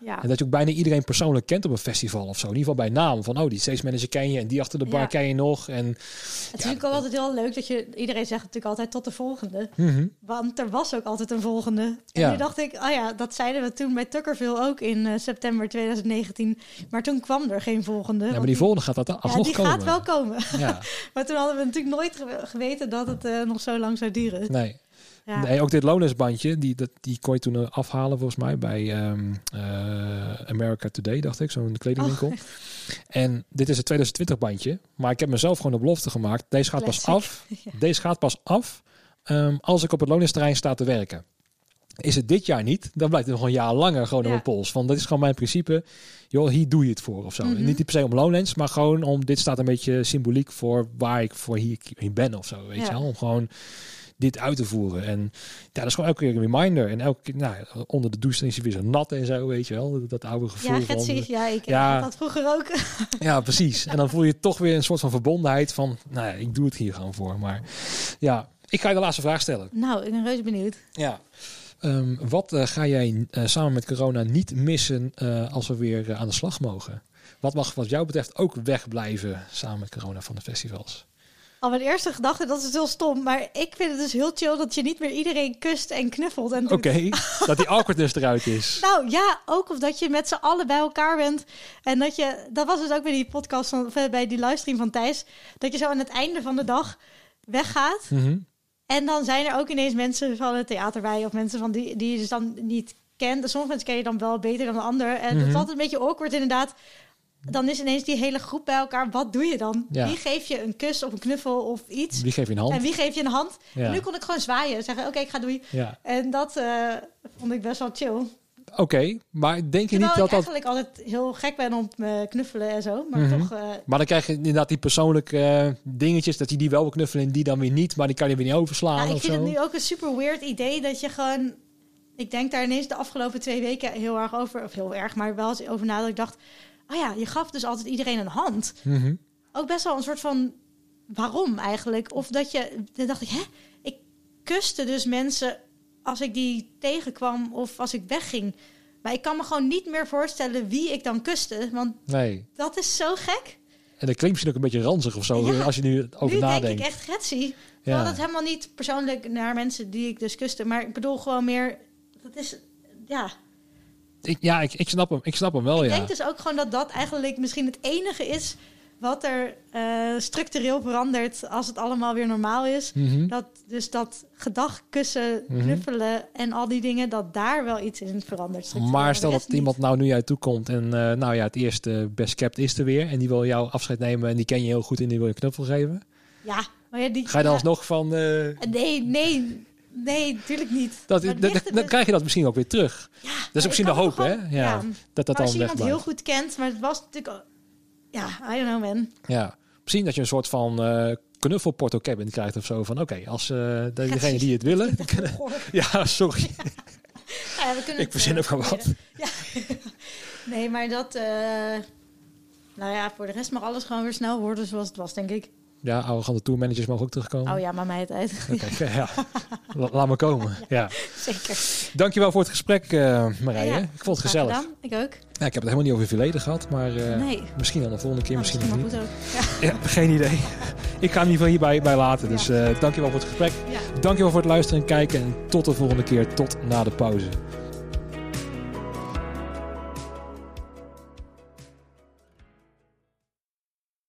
Ja, En dat je ook bijna iedereen persoonlijk kent op een festival of zo. In ieder geval bij naam. Van, oh, die stage manager ken je en die achter de bar Ja. ken je nog. En, het is natuurlijk ook altijd heel leuk dat je iedereen zegt natuurlijk altijd tot de volgende. Mhm. Want er was ook altijd een volgende. En Ja. nu dacht ik, oh ja, dat zeiden we toen bij Tuckerville ook in eh, september 2019. Maar toen kwam er geen volgende. Ja, maar die volgende gaat dat ja, alsnog die komen. gaat wel komen. Ja, [laughs] Maar toen hadden we natuurlijk nooit ge- geweten dat het eh, nog zo lang zou duren. nee. Ja. nee. Ook dit lonesbandje, die, dat, die kon je toen eh, afhalen volgens mij bij eh, America Today, dacht ik. Zo'n kledingwinkel. Oh, [laughs] en dit is het 2020 bandje. Maar ik heb mezelf gewoon de belofte gemaakt. Deze gaat pas af. [laughs] Deze gaat pas af ehm, als ik op het loningsterrein sta te werken. Is het dit jaar niet, dan blijft het nog een jaar langer gewoon Ja. op mijn pols. Want dat is gewoon mijn principe. Joh, hier doe je het voor of zo. Mhm. Niet per se om Lowlands, maar gewoon om... Dit staat een beetje symboliek voor waar ik voor hier, hier ben of zo. Weet je wel? Om gewoon dit uit te voeren. En ja, dat is gewoon elke keer een reminder. En elke keer, nou, onder de douche is hij weer zo nat en zo, weet je wel. Dat, dat oude gevoel Ja, van... Ja, ik Ja. had dat vroeger ook. [laughs] Ja, precies. En dan voel je toch weer een soort van verbondenheid van, nou ja, ik doe het hier gewoon voor. Maar ja, ik ga je de laatste vraag stellen. nou, ik ben reuze benieuwd. Ja. Ehm, wat eh, ga jij eh, samen met corona niet missen eh, als we weer aan de slag mogen? Wat mag wat jou betreft ook wegblijven samen met corona van de festivals? Al mijn eerste gedachte, dat is heel stom. Maar ik vind het dus heel chill dat je niet meer iedereen kust en knuffelt. En. Oké, [laughs] dat die awkwardness eruit is. Nou ja, ook of dat je met z'n allen bij elkaar bent. En dat je, dat was dus ook bij die podcast, van, eh, bij die livestream van Thijs. Dat je zo aan het einde van de dag weggaat. Mhm. En dan zijn er ook ineens mensen van het theater bij. Of mensen van die, die je dus dan niet kent. Sommige mensen ken je dan wel beter dan de ander. En het Mhm. is altijd een beetje awkward inderdaad. Dan is ineens die hele groep bij elkaar. Wat doe je dan? Ja. Wie geef je een kus of een knuffel of iets? Wie geef je een hand? En wie geef je een hand? Ja. En nu kon ik gewoon zwaaien. Zeggen, oké, ik ga doei. Ja. En dat eh, vond ik best wel chill. Oké, maar denk je Terwijl niet dat ik dat... eigenlijk altijd heel gek ben om eh, knuffelen en zo. Maar Mhm. toch... eh, Maar dan krijg je inderdaad die persoonlijke dingetjes, dat je die wel wil knuffelen en die dan weer niet, maar die kan je weer niet overslaan ja, ik of vind zo. het nu ook een super weird idee dat je gewoon... Ik denk daar ineens de afgelopen twee weken heel erg over... Of heel erg, maar wel eens over na dat ik dacht... Oh ja, je gaf dus altijd iedereen een hand. Mhm. Ook best wel een soort van... Waarom eigenlijk? Of dat je... Dan dacht ik, hè? Ik kuste dus mensen als ik die tegenkwam of als ik wegging. Maar ik kan me gewoon niet meer voorstellen wie ik dan kuste. Want Nee. dat is zo gek. En dat klinkt misschien ook een beetje ranzig of zo, Ja. als je nu over nu nadenkt. denk ik echt. Terwijl ja. dat helemaal niet persoonlijk naar mensen die ik dus kuste. Maar ik bedoel gewoon meer... Dat is... Ja, Ik, ja, ik, ik, snap hem, ik snap hem wel, ik ja. denk dus ook gewoon dat dat eigenlijk misschien het enige is... wat er eh, structureel verandert als het allemaal weer normaal is. Mhm. Dat, dus dat gedagkussen, Mhm. knuffelen en al die dingen, dat daar wel iets in verandert. Maar stel dat iemand nou nu uit toe komt en eh, nou ja, het eerste best kept is er weer en die wil jou afscheid nemen en die ken je heel goed en die wil je knuffel geven. Ja, maar ja, die... Ga je dan ja, alsnog van, eh, Nee, nee, nee, natuurlijk niet. dat, dan, krijg je dat misschien ook weer terug. Ja, Dat is misschien de hoop, hè? Ja, dat dat Maar dan als je iemand heel goed kent, maar het was natuurlijk... Ja, I don't know, man. Ja, misschien dat je een soort van eh knuffelporto cabin krijgt of zo van, oké, als de- degene die het willen. [laughs] [laughs] Ja, sorry. [laughs] Ja, we kunnen Ik verzin eh, ook wat. Ja. nee, maar dat... nou ja, voor de rest mag alles gewoon weer snel worden zoals het was, denk ik. Ja, arrogante tourmanagers mogen ook terugkomen. Oh ja, maar mij het uit. [laughs] Ja. La- laat maar komen. Ja. Zeker. Dankjewel voor het gesprek, eh Marije. Ja, ik vond het gezellig. gedaan. Ik ook. Ja, ik heb het helemaal niet over je verleden gehad, maar eh, nee. misschien dan de volgende keer, Nou, misschien goed ook. Ja. Ja, geen idee. Ik ga hem in ieder geval hierbij bij laten. Dus eh dankjewel voor het gesprek. Ja. Dankjewel voor het luisteren en kijken. En tot de volgende keer. Tot na de pauze.